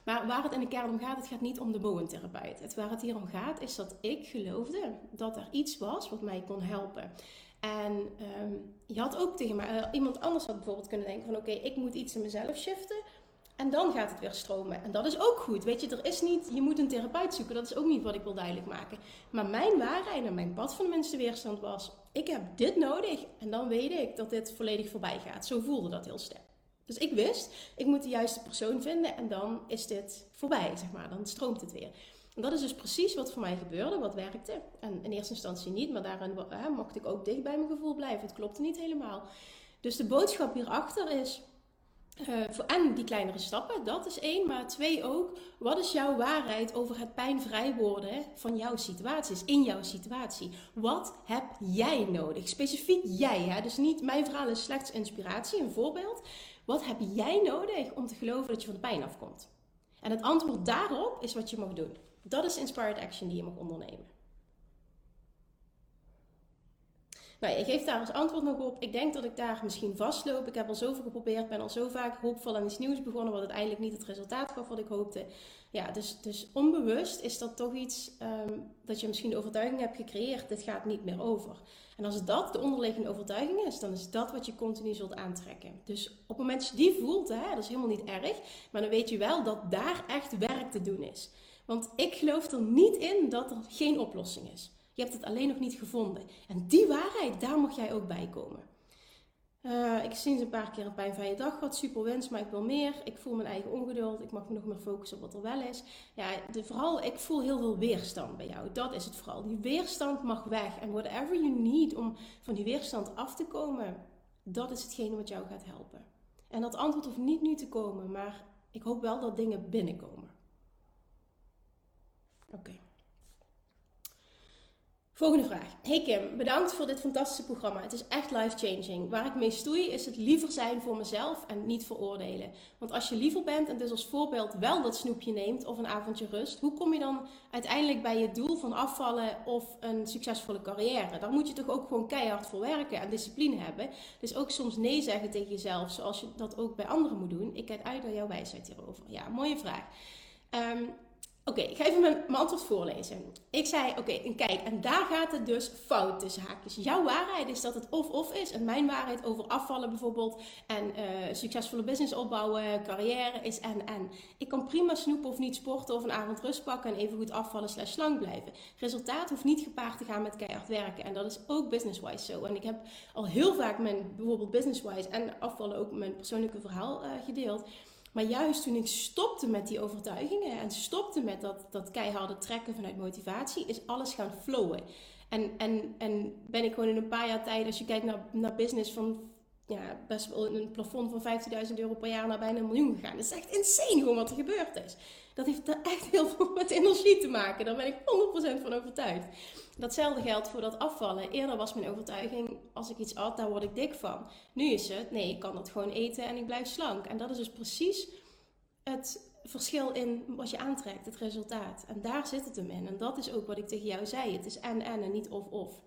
Maar waar het in de kern om gaat, het gaat niet om de boventherapeut. Het waar het hier om gaat, is dat ik geloofde dat er iets was wat mij kon helpen. En um, je had ook tegen mij, uh, iemand anders had bijvoorbeeld kunnen denken van oké, ik moet iets in mezelf shiften. En dan gaat het weer stromen. En dat is ook goed. Weet je, er is niet, je moet een therapeut zoeken. Dat is ook niet wat ik wil duidelijk maken. Maar mijn waarheid en mijn pad van de minste weerstand was: ik heb dit nodig. En dan weet ik dat dit volledig voorbij gaat. Zo voelde dat heel sterk. Dus ik wist, ik moet de juiste persoon vinden en dan is dit voorbij, zeg maar. Dan stroomt het weer. En dat is dus precies wat voor mij gebeurde, wat werkte. En in eerste instantie niet, maar daarin mocht ik ook dicht bij mijn gevoel blijven. Het klopte niet helemaal. Dus de boodschap hierachter is voor, en die kleinere stappen, dat is één. Maar twee ook, wat is jouw waarheid over het pijnvrij worden van jouw situaties, in jouw situatie? Wat heb jij nodig? Specifiek jij, hè? dus niet mijn verhaal is slechts inspiratie, een voorbeeld. Wat heb jij nodig om te geloven dat je van de pijn afkomt? En het antwoord daarop is wat je mag doen. Dat is inspired action die je mag ondernemen. Nou, je geeft daar als antwoord nog op. Ik denk dat ik daar misschien vastloop. Ik heb al zoveel geprobeerd, ben al zo vaak hoopvol aan iets nieuws begonnen, wat uiteindelijk niet het resultaat gaf wat ik hoopte. Ja, dus, dus onbewust is dat toch iets um, dat je misschien de overtuiging hebt gecreëerd, dit gaat niet meer over. En als dat de onderliggende overtuiging is, dan is dat wat je continu zult aantrekken. Dus op het moment dat je die voelt, hè, dat is helemaal niet erg, maar dan weet je wel dat daar echt werk te doen is. Want ik geloof er niet in dat er geen oplossing is. Je hebt het alleen nog niet gevonden. En die waarheid, daar mag jij ook bij komen. Uh, ik heb sinds een paar keer een pijnvrije dag gehad. Super wens, maar ik wil meer. Ik voel mijn eigen ongeduld. Ik mag me nog meer focussen op wat er wel is. Ja, de, vooral, ik voel heel veel weerstand bij jou. Dat is het vooral. Die weerstand mag weg. En whatever you need om van die weerstand af te komen, dat is hetgene wat jou gaat helpen. En dat antwoord hoeft niet nu te komen, maar ik hoop wel dat dingen binnenkomen. Oké. Volgende vraag. Hey Kim, bedankt voor dit fantastische programma. Het is echt life-changing. Waar ik mee stoei is het liever zijn voor mezelf en niet veroordelen. Want als je liever bent en dus als voorbeeld wel dat snoepje neemt of een avondje rust, hoe kom je dan uiteindelijk bij je doel van afvallen of een succesvolle carrière? Daar moet je toch ook gewoon keihard voor werken en discipline hebben. Dus ook soms nee zeggen tegen jezelf, zoals je dat ook bij anderen moet doen. Ik kijk uit naar jouw wijsheid hierover. Ja, mooie vraag. Um, Oké, ik ga even mijn, mijn, antwoord voorlezen. Ik zei, oké, kijk, en daar gaat het dus fout tussen haakjes. Jouw waarheid is dat het of-of is. En mijn waarheid over afvallen bijvoorbeeld. En uh, succesvolle business opbouwen, carrière is en-en. Ik kan prima snoepen of niet sporten of een avond rust pakken en even goed afvallen slash slank blijven. Resultaat hoeft niet gepaard te gaan met keihard werken. En dat is ook business-wise zo. En ik heb al heel vaak mijn, bijvoorbeeld business-wise en afvallen ook mijn persoonlijke verhaal uh, gedeeld. Maar juist toen ik stopte met die overtuigingen en stopte met dat, dat keiharde trekken vanuit motivatie, is alles gaan flowen. En, en, en ben ik gewoon in een paar jaar tijd, als je kijkt naar, naar business van ja, best wel een plafond van 15.000 euro per jaar naar bijna een miljoen gegaan. Dat is echt insane gewoon wat er gebeurd is. Dat heeft echt heel veel met energie te maken. Daar ben ik 100% van overtuigd. Datzelfde geldt voor dat afvallen. Eerder was mijn overtuiging, als ik iets at, daar word ik dik van. Nu is het, nee, ik kan dat gewoon eten en ik blijf slank. En dat is dus precies het verschil in wat je aantrekt, het resultaat. En daar zit het hem in. En dat is ook wat ik tegen jou zei. Het is en en en niet of of.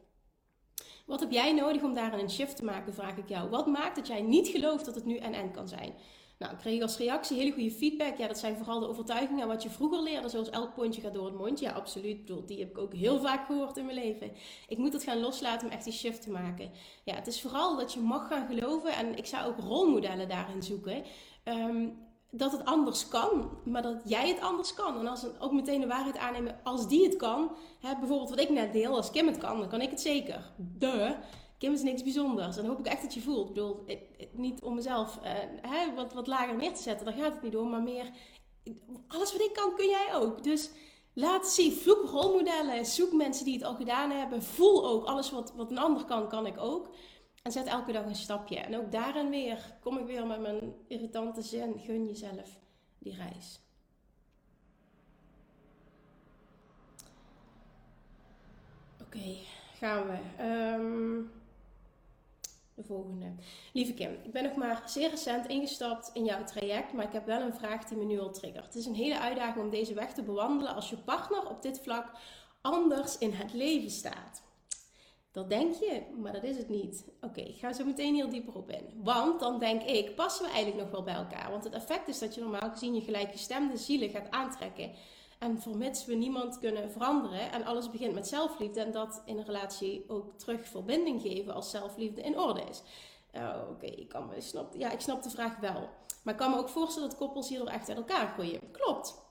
Wat heb jij nodig om daarin een shift te maken, vraag ik jou. Wat maakt dat jij niet gelooft dat het nu en en kan zijn? Nou, ik kreeg als reactie hele goede feedback. Ja, dat zijn vooral de overtuigingen wat je vroeger leerde, zoals elk pondje gaat door het mondje. Ja, absoluut. bedoel, die heb ik ook heel vaak gehoord in mijn leven. Ik moet het gaan loslaten om echt die shift te maken. Ja, het is vooral dat je mag gaan geloven en ik zou ook rolmodellen daarin zoeken. Um, dat het anders kan, maar dat jij het anders kan. En als een, ook meteen de waarheid aannemen, als die het kan, hè, bijvoorbeeld wat ik net deel, als Kim het kan, dan kan ik het zeker. De. Kim is niks bijzonders. En dan hoop ik echt dat je voelt. Ik bedoel, niet om mezelf hè, wat, wat lager neer te zetten, daar gaat het niet om, maar meer alles wat ik kan, kun jij ook. Dus laat zien, vloek rolmodellen, zoek mensen die het al gedaan hebben. Voel ook, alles wat, wat een ander kan, kan ik ook. En zet elke dag een stapje. En ook daarin weer kom ik weer met mijn irritante zin. Gun jezelf die reis. Oké, gaan we. Um, de volgende. Lieve Kim, ik ben nog maar zeer recent ingestapt in jouw traject, maar ik heb wel een vraag die me nu al triggert. Het is een hele uitdaging om deze weg te bewandelen als je partner op dit vlak anders in het leven staat. Dat denk je, maar dat is het niet. Oké, ik ga zo meteen heel dieper op in. Want dan denk ik, passen we eigenlijk nog wel bij elkaar? Want het effect is dat je normaal gezien je gelijkgestemde zielen gaat aantrekken. En vermits we niemand kunnen veranderen en alles begint met zelfliefde en dat in een relatie ook terug verbinding geven als zelfliefde in orde is. Uh, Oké, ik kan me snap, ja, ik snap de vraag wel. Maar ik kan me ook voorstellen dat koppels hierdoor echt uit elkaar groeien. Klopt.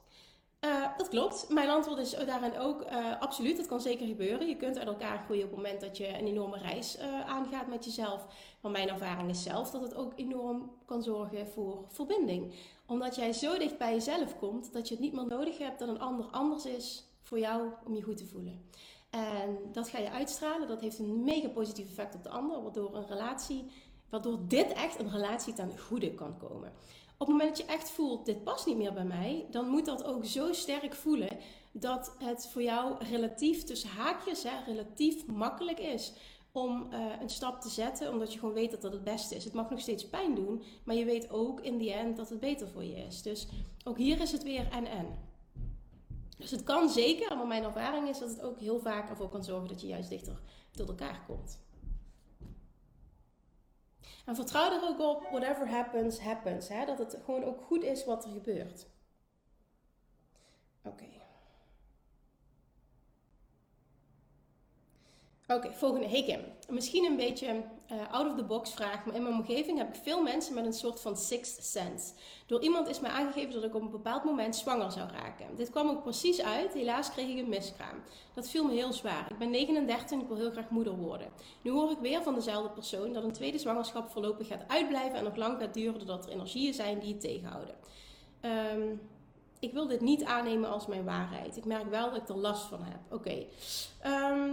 Uh, dat klopt. Mijn antwoord is daarin ook uh, absoluut. Dat kan zeker gebeuren. Je kunt uit elkaar groeien op het moment dat je een enorme reis uh, aangaat met jezelf. Maar mijn ervaring is zelf dat het ook enorm kan zorgen voor verbinding. Omdat jij zo dicht bij jezelf komt dat je het niet meer nodig hebt dat een ander anders is voor jou om je goed te voelen. En dat ga je uitstralen. Dat heeft een mega positief effect op de ander, waardoor een relatie, waardoor dit echt een relatie ten goede kan komen. Op het moment dat je echt voelt, dit past niet meer bij mij, dan moet dat ook zo sterk voelen dat het voor jou relatief tussen haakjes, hè, relatief makkelijk is om uh, een stap te zetten, omdat je gewoon weet dat dat het beste is. Het mag nog steeds pijn doen, maar je weet ook in die end dat het beter voor je is. Dus ook hier is het weer en en. Dus het kan zeker, maar mijn ervaring is dat het ook heel vaak ervoor kan zorgen dat je juist dichter tot elkaar komt. En vertrouw er ook op, whatever happens, happens. Hè? Dat het gewoon ook goed is wat er gebeurt. Oké. Oké, volgende. Hey Kim. Misschien een beetje uh, out of the box vraag, maar in mijn omgeving heb ik veel mensen met een soort van sixth sense. Door iemand is mij aangegeven dat ik op een bepaald moment zwanger zou raken. Dit kwam ook precies uit. Helaas kreeg ik een miskraam. Dat viel me heel zwaar. Ik ben 39 en ik wil heel graag moeder worden. Nu hoor ik weer van dezelfde persoon dat een tweede zwangerschap voorlopig gaat uitblijven en nog lang gaat duren doordat er energieën zijn die het tegenhouden. Um, ik wil dit niet aannemen als mijn waarheid. Ik merk wel dat ik er last van heb. Oké. Okay. Ehm,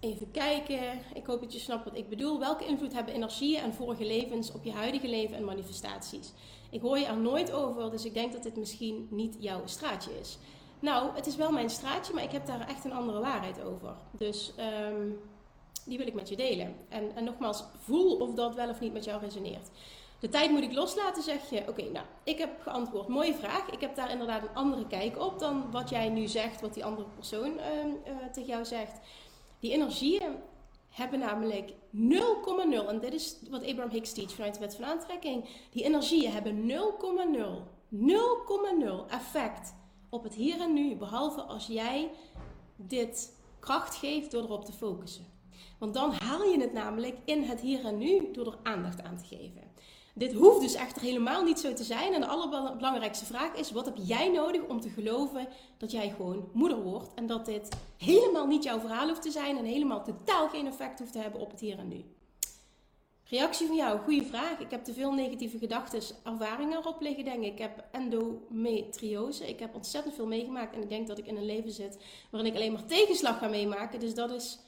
Even kijken. Ik hoop dat je snapt wat ik bedoel. Welke invloed hebben energieën en vorige levens op je huidige leven en manifestaties? Ik hoor je er nooit over, dus ik denk dat dit misschien niet jouw straatje is. Nou, het is wel mijn straatje, maar ik heb daar echt een andere waarheid over. Dus um, die wil ik met je delen. En, en nogmaals, voel of dat wel of niet met jou resoneert. De tijd moet ik loslaten, zeg je. Oké, nou, ik heb geantwoord. Mooie vraag. Ik heb daar inderdaad een andere kijk op dan wat jij nu zegt, wat die andere persoon uh, uh, tegen jou zegt. Die energieën hebben namelijk 0,0, en dit is wat Abraham Hicks teach vanuit de wet van aantrekking. Die energieën hebben 0,0, 0,0 0,0 effect op het hier en nu, behalve als jij dit kracht geeft door erop te focussen. Want dan haal je het namelijk in het hier en nu door er aandacht aan te geven. Dit hoeft dus echter helemaal niet zo te zijn. En de allerbelangrijkste vraag is: wat heb jij nodig om te geloven dat jij gewoon moeder wordt? En dat dit helemaal niet jouw verhaal hoeft te zijn en helemaal totaal geen effect hoeft te hebben op het hier en nu. Reactie van jou, goede vraag. Ik heb te veel negatieve gedachten, ervaringen erop liggen, denk ik. Ik heb endometriose. Ik heb ontzettend veel meegemaakt en ik denk dat ik in een leven zit waarin ik alleen maar tegenslag ga meemaken. Dus dat is.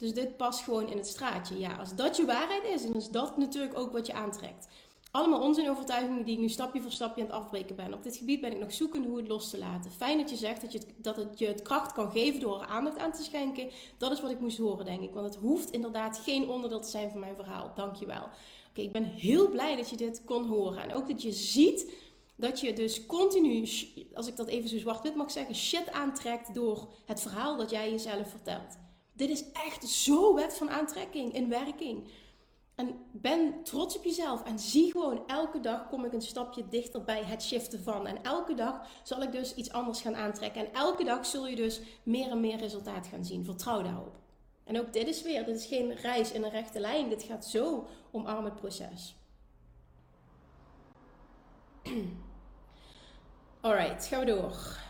Dus dit past gewoon in het straatje. Ja, als dat je waarheid is, dan is dat natuurlijk ook wat je aantrekt. Allemaal onzinovertuigingen die ik nu stapje voor stapje aan het afbreken ben. Op dit gebied ben ik nog zoekende hoe het los te laten. Fijn dat je zegt dat, je het, dat het je het kracht kan geven door er aandacht aan te schenken. Dat is wat ik moest horen, denk ik. Want het hoeft inderdaad geen onderdeel te zijn van mijn verhaal. Dankjewel. Oké, ik ben heel blij dat je dit kon horen. En ook dat je ziet dat je dus continu, als ik dat even zo zwart-wit mag zeggen, shit aantrekt door het verhaal dat jij jezelf vertelt. Dit is echt zo wet van aantrekking in werking. En ben trots op jezelf en zie gewoon elke dag kom ik een stapje dichter bij het shiften van. En elke dag zal ik dus iets anders gaan aantrekken. En elke dag zul je dus meer en meer resultaat gaan zien. Vertrouw daarop. En ook dit is weer, dit is geen reis in een rechte lijn. Dit gaat zo omarm het proces. Alright, gaan we door.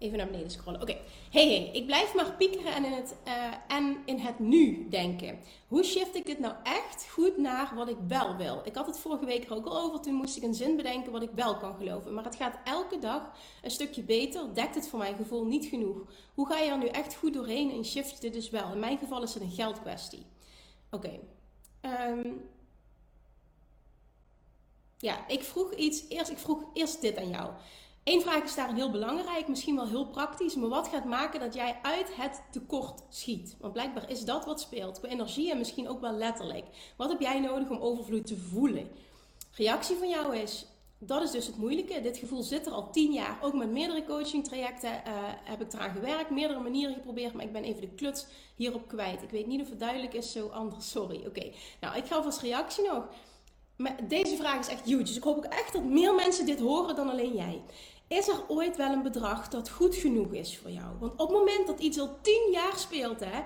Even naar beneden scrollen. Oké. Hey, hey, ik blijf maar piekeren en in, het, uh, en in het nu denken. Hoe shift ik dit nou echt goed naar wat ik wel wil? Ik had het vorige week er ook al over. Toen moest ik een zin bedenken wat ik wel kan geloven. Maar het gaat elke dag een stukje beter. Dekt het voor mijn gevoel niet genoeg. Hoe ga je er nu echt goed doorheen en shift je dit dus wel? In mijn geval is het een geldkwestie. Oké. Ehm, ja, ik vroeg iets. Eerst, ik vroeg eerst dit aan jou. Eén vraag is daar heel belangrijk, misschien wel heel praktisch, maar wat gaat maken dat jij uit het tekort schiet? Want blijkbaar is dat wat speelt, qua energie en misschien ook wel letterlijk. Wat heb jij nodig om overvloed te voelen? Reactie van jou is, dat is dus het moeilijke. Dit gevoel zit er al tien jaar. Ook met meerdere coaching trajecten uh, heb ik eraan gewerkt, meerdere manieren geprobeerd, maar ik ben even de kluts hierop kwijt. Ik weet niet of het duidelijk is, zo anders, sorry. Oké, nou ik ga als reactie nog. Maar deze vraag is echt huge. Dus ik hoop ook echt dat meer mensen dit horen dan alleen jij. Is er ooit wel een bedrag dat goed genoeg is voor jou? Want op het moment dat iets al 10 jaar speelt, hè,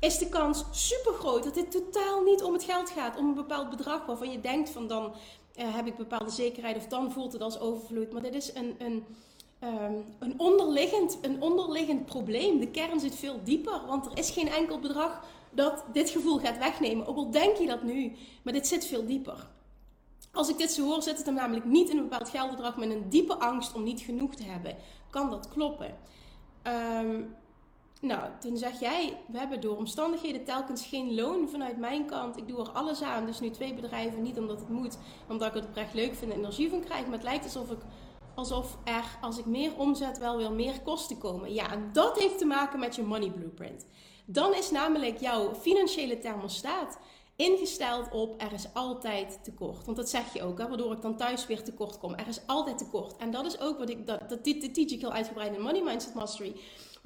is de kans super groot dat dit totaal niet om het geld gaat. Om een bepaald bedrag waarvan je denkt van dan uh, heb ik bepaalde zekerheid of dan voelt het als overvloed. Maar dit is een, een, um, een, onderliggend, een onderliggend probleem. De kern zit veel dieper, want er is geen enkel bedrag dat dit gevoel gaat wegnemen. Ook al denk je dat nu, maar dit zit veel dieper. Als ik dit zo hoor, zit het hem namelijk niet in een bepaald geldbedrag met een diepe angst om niet genoeg te hebben. Kan dat kloppen? Um, nou, toen zeg jij, we hebben door omstandigheden telkens geen loon vanuit mijn kant. Ik doe er alles aan, dus nu twee bedrijven, niet omdat het moet, omdat ik het oprecht leuk vind en energie van krijg. Maar het lijkt alsof, ik, alsof er, als ik meer omzet, wel weer meer kosten komen. Ja, en dat heeft te maken met je money blueprint. Dan is namelijk jouw financiële thermostaat ingesteld op er is altijd tekort. Want dat zeg je ook, hè, waardoor ik dan thuis weer tekort kom. Er is altijd tekort. En dat is ook wat ik, dat, dat, dit teach ik heel uitgebreid in Money Mindset Mastery.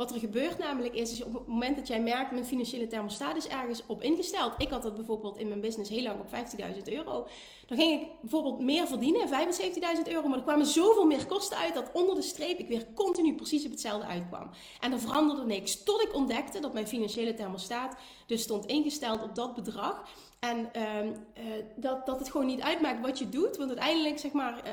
Wat er gebeurt namelijk is, is op het moment dat jij merkt, mijn financiële thermostaat is ergens op ingesteld. Ik had dat bijvoorbeeld in mijn business heel lang op 15.000 euro. Dan ging ik bijvoorbeeld meer verdienen, 75.000 euro. Maar er kwamen zoveel meer kosten uit dat onder de streep ik weer continu precies op hetzelfde uitkwam. En er veranderde niks. Tot ik ontdekte dat mijn financiële thermostaat dus stond ingesteld op dat bedrag. En uh, dat, dat het gewoon niet uitmaakt wat je doet. Want uiteindelijk, zeg maar, uh,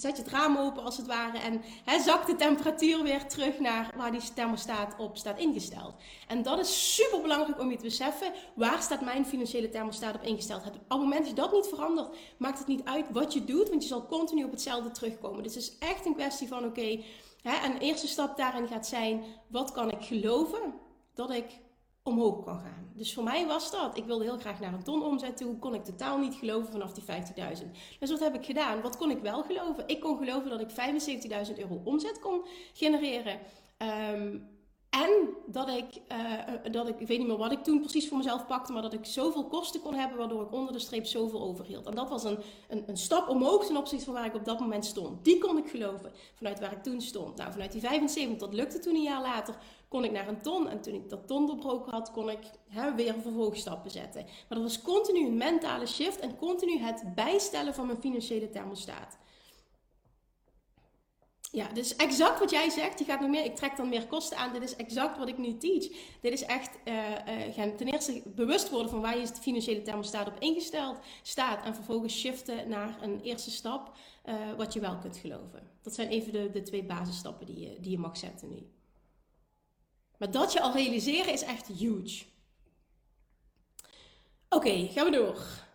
zet je het raam open als het ware en hè, zakt de temperatuur weer terug naar waar die thermostaat op staat ingesteld. En dat is super belangrijk om je te beseffen. Waar staat mijn financiële thermostaat op ingesteld? Op het moment dat je dat niet verandert, maakt het niet uit wat je doet, want je zal continu op hetzelfde terugkomen. Dus het is echt een kwestie van: oké, okay, en een eerste stap daarin gaat zijn: wat kan ik geloven dat ik omhoog kan gaan. Dus voor mij was dat. Ik wilde heel graag naar een ton omzet toe. Kon ik totaal niet geloven vanaf die 50.000. Dus wat heb ik gedaan? Wat kon ik wel geloven? Ik kon geloven dat ik 75.000 euro omzet kon genereren. Um, En dat ik, uh, dat ik, ik weet niet meer wat ik toen precies voor mezelf pakte, maar dat ik zoveel kosten kon hebben, waardoor ik onder de streep zoveel overhield. En dat was een, een, een stap omhoog ten opzichte van waar ik op dat moment stond. Die kon ik geloven, vanuit waar ik toen stond. Nou, vanuit die 75, dat lukte toen een jaar later, kon ik naar een ton. En toen ik dat ton doorbroken had, kon ik hè, weer vervolgstappen zetten. Maar dat was continu een mentale shift en continu het bijstellen van mijn financiële thermostaat. Ja, dus exact wat jij zegt. Je gaat nog meer, ik trek dan meer kosten aan. Dit is exact wat ik nu teach. Dit is echt uh, gaan ten eerste bewust worden van waar je financiële thermostaat op ingesteld staat. En vervolgens shiften naar een eerste stap uh, wat je wel kunt geloven. Dat zijn even de, de twee basisstappen die je, die je mag zetten nu. Maar dat je al realiseren is echt huge. Oké, gaan we door.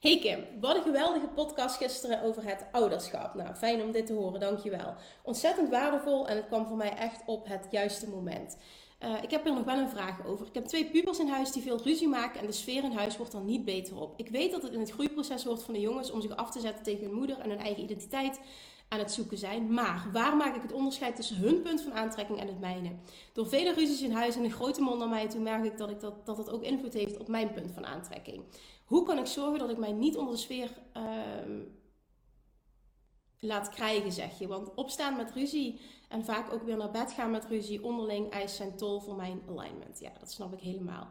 Hey Kim, wat een geweldige podcast gisteren over het ouderschap. Nou, fijn om dit te horen, dankjewel. Ontzettend waardevol en het kwam voor mij echt op het juiste moment. Uh, ik heb er nog wel een vraag over. Ik heb twee pubers in huis die veel ruzie maken en de sfeer in huis wordt er niet beter op. Ik weet dat het in het groeiproces wordt van de jongens om zich af te zetten tegen hun moeder en hun eigen identiteit aan het zoeken zijn. Maar waar maak ik het onderscheid tussen hun punt van aantrekking en het mijne? Door vele ruzies in huis en een grote mond naar mij toe merk ik dat, ik dat, dat het ook invloed heeft op mijn punt van aantrekking. Hoe kan ik zorgen dat ik mij niet onder de sfeer uh, laat krijgen, zeg je? Want opstaan met ruzie en vaak ook weer naar bed gaan met ruzie onderling eist zijn tol voor mijn alignment. Ja, dat snap ik helemaal.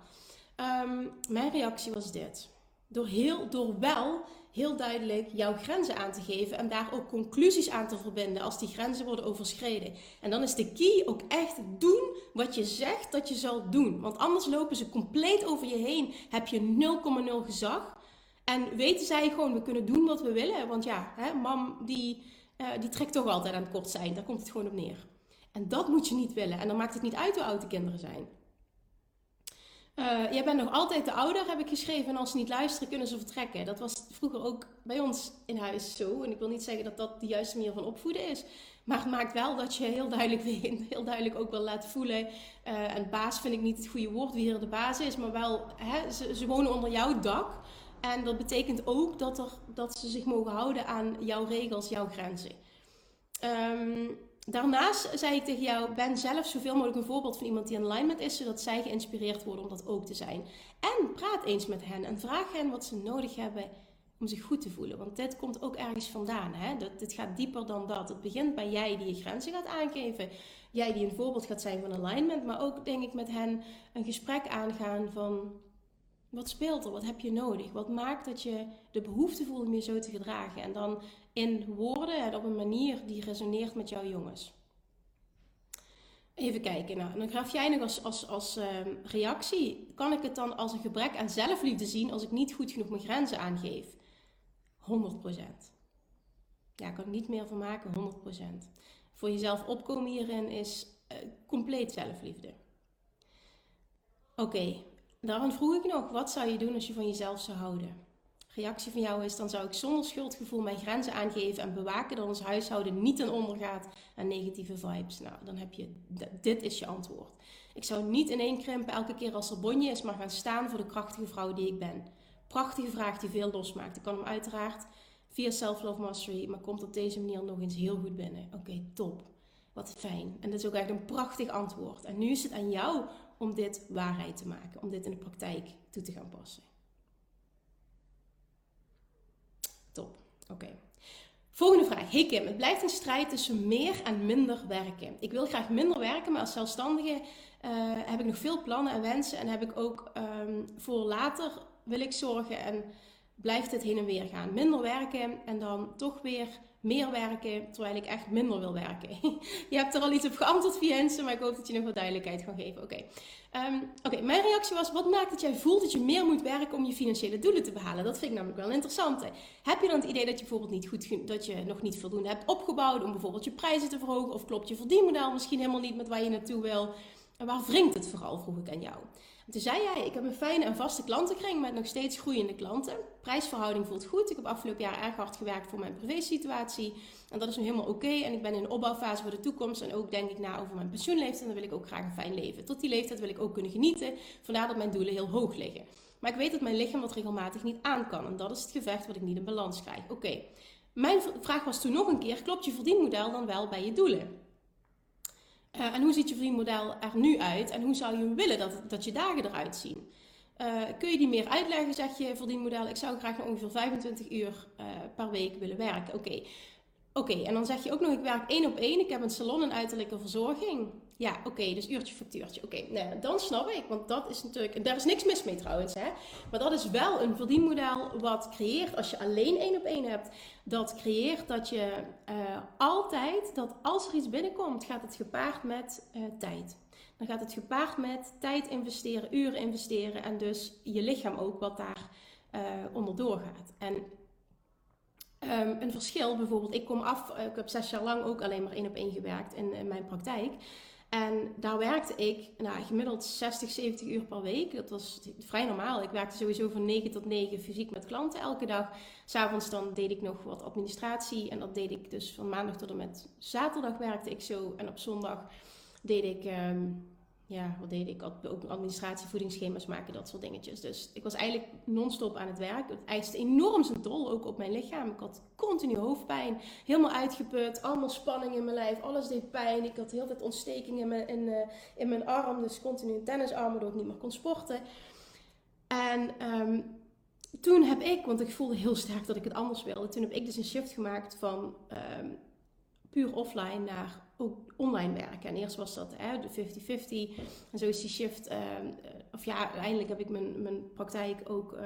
Um, mijn reactie was dit. Door, heel, door wel heel duidelijk jouw grenzen aan te geven en daar ook conclusies aan te verbinden als die grenzen worden overschreden. En dan is de key ook echt doen wat je zegt dat je zal doen. Want anders lopen ze compleet over je heen. Heb je 0,0 gezag. En weten zij gewoon, we kunnen doen wat we willen. Want ja, hè, mam die, uh, die trekt toch altijd aan het kort zijn. Daar komt het gewoon op neer. En dat moet je niet willen. En dan maakt het niet uit hoe oud de kinderen zijn. Uh, jij bent nog altijd de ouder, heb ik geschreven. En als ze niet luisteren, kunnen ze vertrekken. Dat was vroeger ook bij ons in huis zo. En ik wil niet zeggen dat dat de juiste manier van opvoeden is. Maar het maakt wel dat je heel duidelijk, heel duidelijk ook wel laat voelen. Uh, en baas vind ik niet het goede woord, wie hier de baas is. Maar wel, hè, ze, ze wonen onder jouw dak. En dat betekent ook dat, er, dat ze zich mogen houden aan jouw regels, jouw grenzen. Um, Daarnaast zei ik tegen jou, ben zelf zoveel mogelijk een voorbeeld van iemand die in alignment is, zodat zij geïnspireerd worden om dat ook te zijn. En praat eens met hen en vraag hen wat ze nodig hebben om zich goed te voelen. Want dit komt ook ergens vandaan. Hè? Dat, dit gaat dieper dan dat. Het begint bij jij die je grenzen gaat aangeven. Jij die een voorbeeld gaat zijn van alignment. Maar ook denk ik met hen een gesprek aangaan van wat speelt er? Wat heb je nodig? Wat maakt dat je de behoefte voelt om je zo te gedragen? En dan in woorden en op een manier die resoneert met jouw jongens. Even kijken. Nou, dan gaf jij nog als, als, als uh, reactie: kan ik het dan als een gebrek aan zelfliefde zien als ik niet goed genoeg mijn grenzen aangeef? 100%. Ja, ik kan er niet meer van maken, 100%. Voor jezelf opkomen hierin is uh, compleet zelfliefde. Oké, Daarom vroeg ik nog, wat zou je doen als je van jezelf zou houden? Reactie van jou is, dan zou ik zonder schuldgevoel mijn grenzen aangeven en bewaken dat ons huishouden niet ten onder gaat aan negatieve vibes. Nou, dan heb je, dit is je antwoord. Ik zou niet ineenkrimpen elke keer als er bonje is, maar gaan staan voor de krachtige vrouw die ik ben. Prachtige vraag die veel losmaakt. Ik kan hem uiteraard via Self-Love Mastery, maar komt op deze manier nog eens heel goed binnen. Oké, top. Wat fijn. En dat is ook echt een prachtig antwoord. En nu is het aan jou om dit waarheid te maken, om dit in de praktijk toe te gaan passen. Top, oké. Volgende vraag. Hey Kim, het blijft een strijd tussen meer en minder werken. Ik wil graag minder werken, maar als zelfstandige uh, heb ik nog veel plannen en wensen. En heb ik ook um, voor later wil ik zorgen en blijft het heen en weer gaan. Minder werken en dan toch weer meer werken, terwijl ik echt minder wil werken. je hebt er al iets op geantwoord via maar ik hoop dat je nog wat duidelijkheid kan geven. Oké, um, okay. mijn reactie was, wat maakt dat jij voelt dat je meer moet werken om je financiële doelen te behalen? Dat vind ik namelijk wel interessant. Heb je dan het idee dat je bijvoorbeeld niet goed, dat je nog niet voldoende hebt opgebouwd om bijvoorbeeld je prijzen te verhogen? Of klopt je verdienmodel misschien helemaal niet met waar je naartoe wil? En waar wringt het vooral, vroeg ik aan jou. En toen zei jij, ik heb een fijne en vaste klantenkring met nog steeds groeiende klanten. Prijsverhouding voelt goed. Ik heb afgelopen jaar erg hard gewerkt voor mijn privésituatie. En dat is nu helemaal oké. En ik ben in een opbouwfase voor de toekomst. En ook denk ik na over mijn pensioenleeftijd. En dan wil ik ook graag een fijn leven. Tot die leeftijd wil ik ook kunnen genieten. Vandaar dat mijn doelen heel hoog liggen. Maar ik weet dat mijn lichaam dat regelmatig niet aan kan. En dat is het gevecht wat ik niet in balans krijg. Oké, mijn vraag was toen nog een keer, klopt je verdienmodel dan wel bij je doelen? Uh, en hoe ziet je verdienmodel er nu uit? En hoe zou je willen dat, dat je dagen eruit zien? Uh, kun je die meer uitleggen, zeg je verdienmodel? Ik zou graag ongeveer 25 uur uh, per week willen werken. Oké, Oké, en dan zeg je ook nog, ik werk één op één. Ik heb een salon en uiterlijke verzorging. Ja, oké, dus uurtje factuurtje. Oké, nou, dan snap ik, want dat is natuurlijk... Daar is niks mis mee trouwens, hè. Maar dat is wel een verdienmodel wat creëert, als je alleen één op één hebt... Dat creëert dat je uh, altijd, dat als er iets binnenkomt, gaat het gepaard met uh, tijd. Dan gaat het gepaard met tijd investeren, uren investeren... En dus je lichaam ook wat daar uh, onderdoor gaat. En Um, een verschil, bijvoorbeeld, ik kom af, ik heb zes jaar lang ook alleen maar één op één gewerkt in, in, mijn praktijk. En daar werkte ik nou, gemiddeld 60, 70 uur per week. Dat was vrij normaal. Ik werkte sowieso van 9 tot 9 fysiek met klanten elke dag. S'avonds dan deed ik nog wat administratie. En dat deed ik dus van maandag tot en met zaterdag werkte ik zo. En op zondag deed ik um, ja, wat deed ik? Ook administratie, voedingsschema's maken, dat soort dingetjes. Dus ik was eigenlijk non-stop aan het werk. Het eiste enorm zijn tol, ook op mijn lichaam. Ik had continu hoofdpijn, helemaal uitgeput, allemaal spanning in mijn lijf, alles deed pijn. Ik had heel veel ontsteking in mijn, in, uh, in mijn arm, dus continu een tennisarm, waardoor ik niet meer kon sporten. En um, toen heb ik, want ik voelde heel sterk dat ik het anders wilde, toen heb ik dus een shift gemaakt van um, puur offline naar ook online werken. En eerst was dat de 50-50. En zo is die shift. Uh, of ja, uiteindelijk heb ik mijn, mijn praktijk ook uh,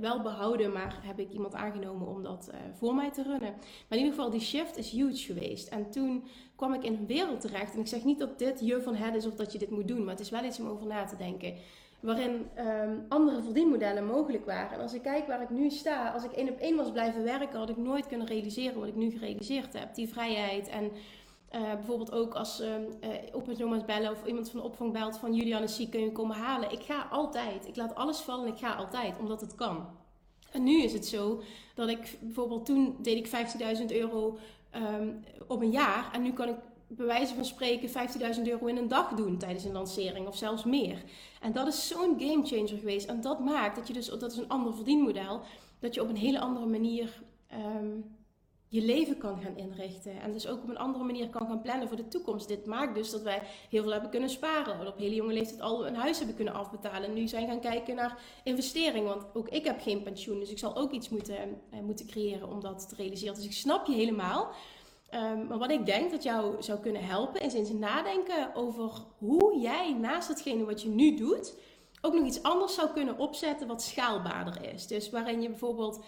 wel behouden. Maar heb ik iemand aangenomen om dat uh, voor mij te runnen. Maar in ieder geval, die shift is huge geweest. En toen kwam ik in een wereld terecht. En ik zeg niet dat dit je van het is of dat je dit moet doen. Maar het is wel iets om over na te denken waarin um, andere verdienmodellen mogelijk waren. En als ik kijk waar ik nu sta, als ik één op één was blijven werken, had ik nooit kunnen realiseren wat ik nu gerealiseerd heb. Die vrijheid en uh, bijvoorbeeld ook als uh, op moment bellen of iemand van de opvang belt van Julian is kun je komen halen. Ik ga altijd. Ik laat alles vallen en ik ga altijd, omdat het kan. En nu is het zo dat ik bijvoorbeeld toen deed ik 15.000 euro um, op een jaar en nu kan ik bij wijze van spreken 15.000 euro in een dag doen tijdens een lancering of zelfs meer. En dat is zo'n game changer geweest. En dat maakt dat je dus, dat is een ander verdienmodel, dat je op een hele andere manier um, je leven kan gaan inrichten. En dus ook op een andere manier kan gaan plannen voor de toekomst. Dit maakt dus dat wij heel veel hebben kunnen sparen. Op hele jonge leeftijd al een huis hebben kunnen afbetalen. En nu zijn gaan kijken naar investering. Want ook ik heb geen pensioen. Dus ik zal ook iets moeten, uh, moeten creëren om dat te realiseren. Dus ik snap je helemaal. Um, maar wat ik denk dat jou zou kunnen helpen, is eens nadenken over hoe jij naast hetgene wat je nu doet, ook nog iets anders zou kunnen opzetten wat schaalbaarder is. Dus waarin je bijvoorbeeld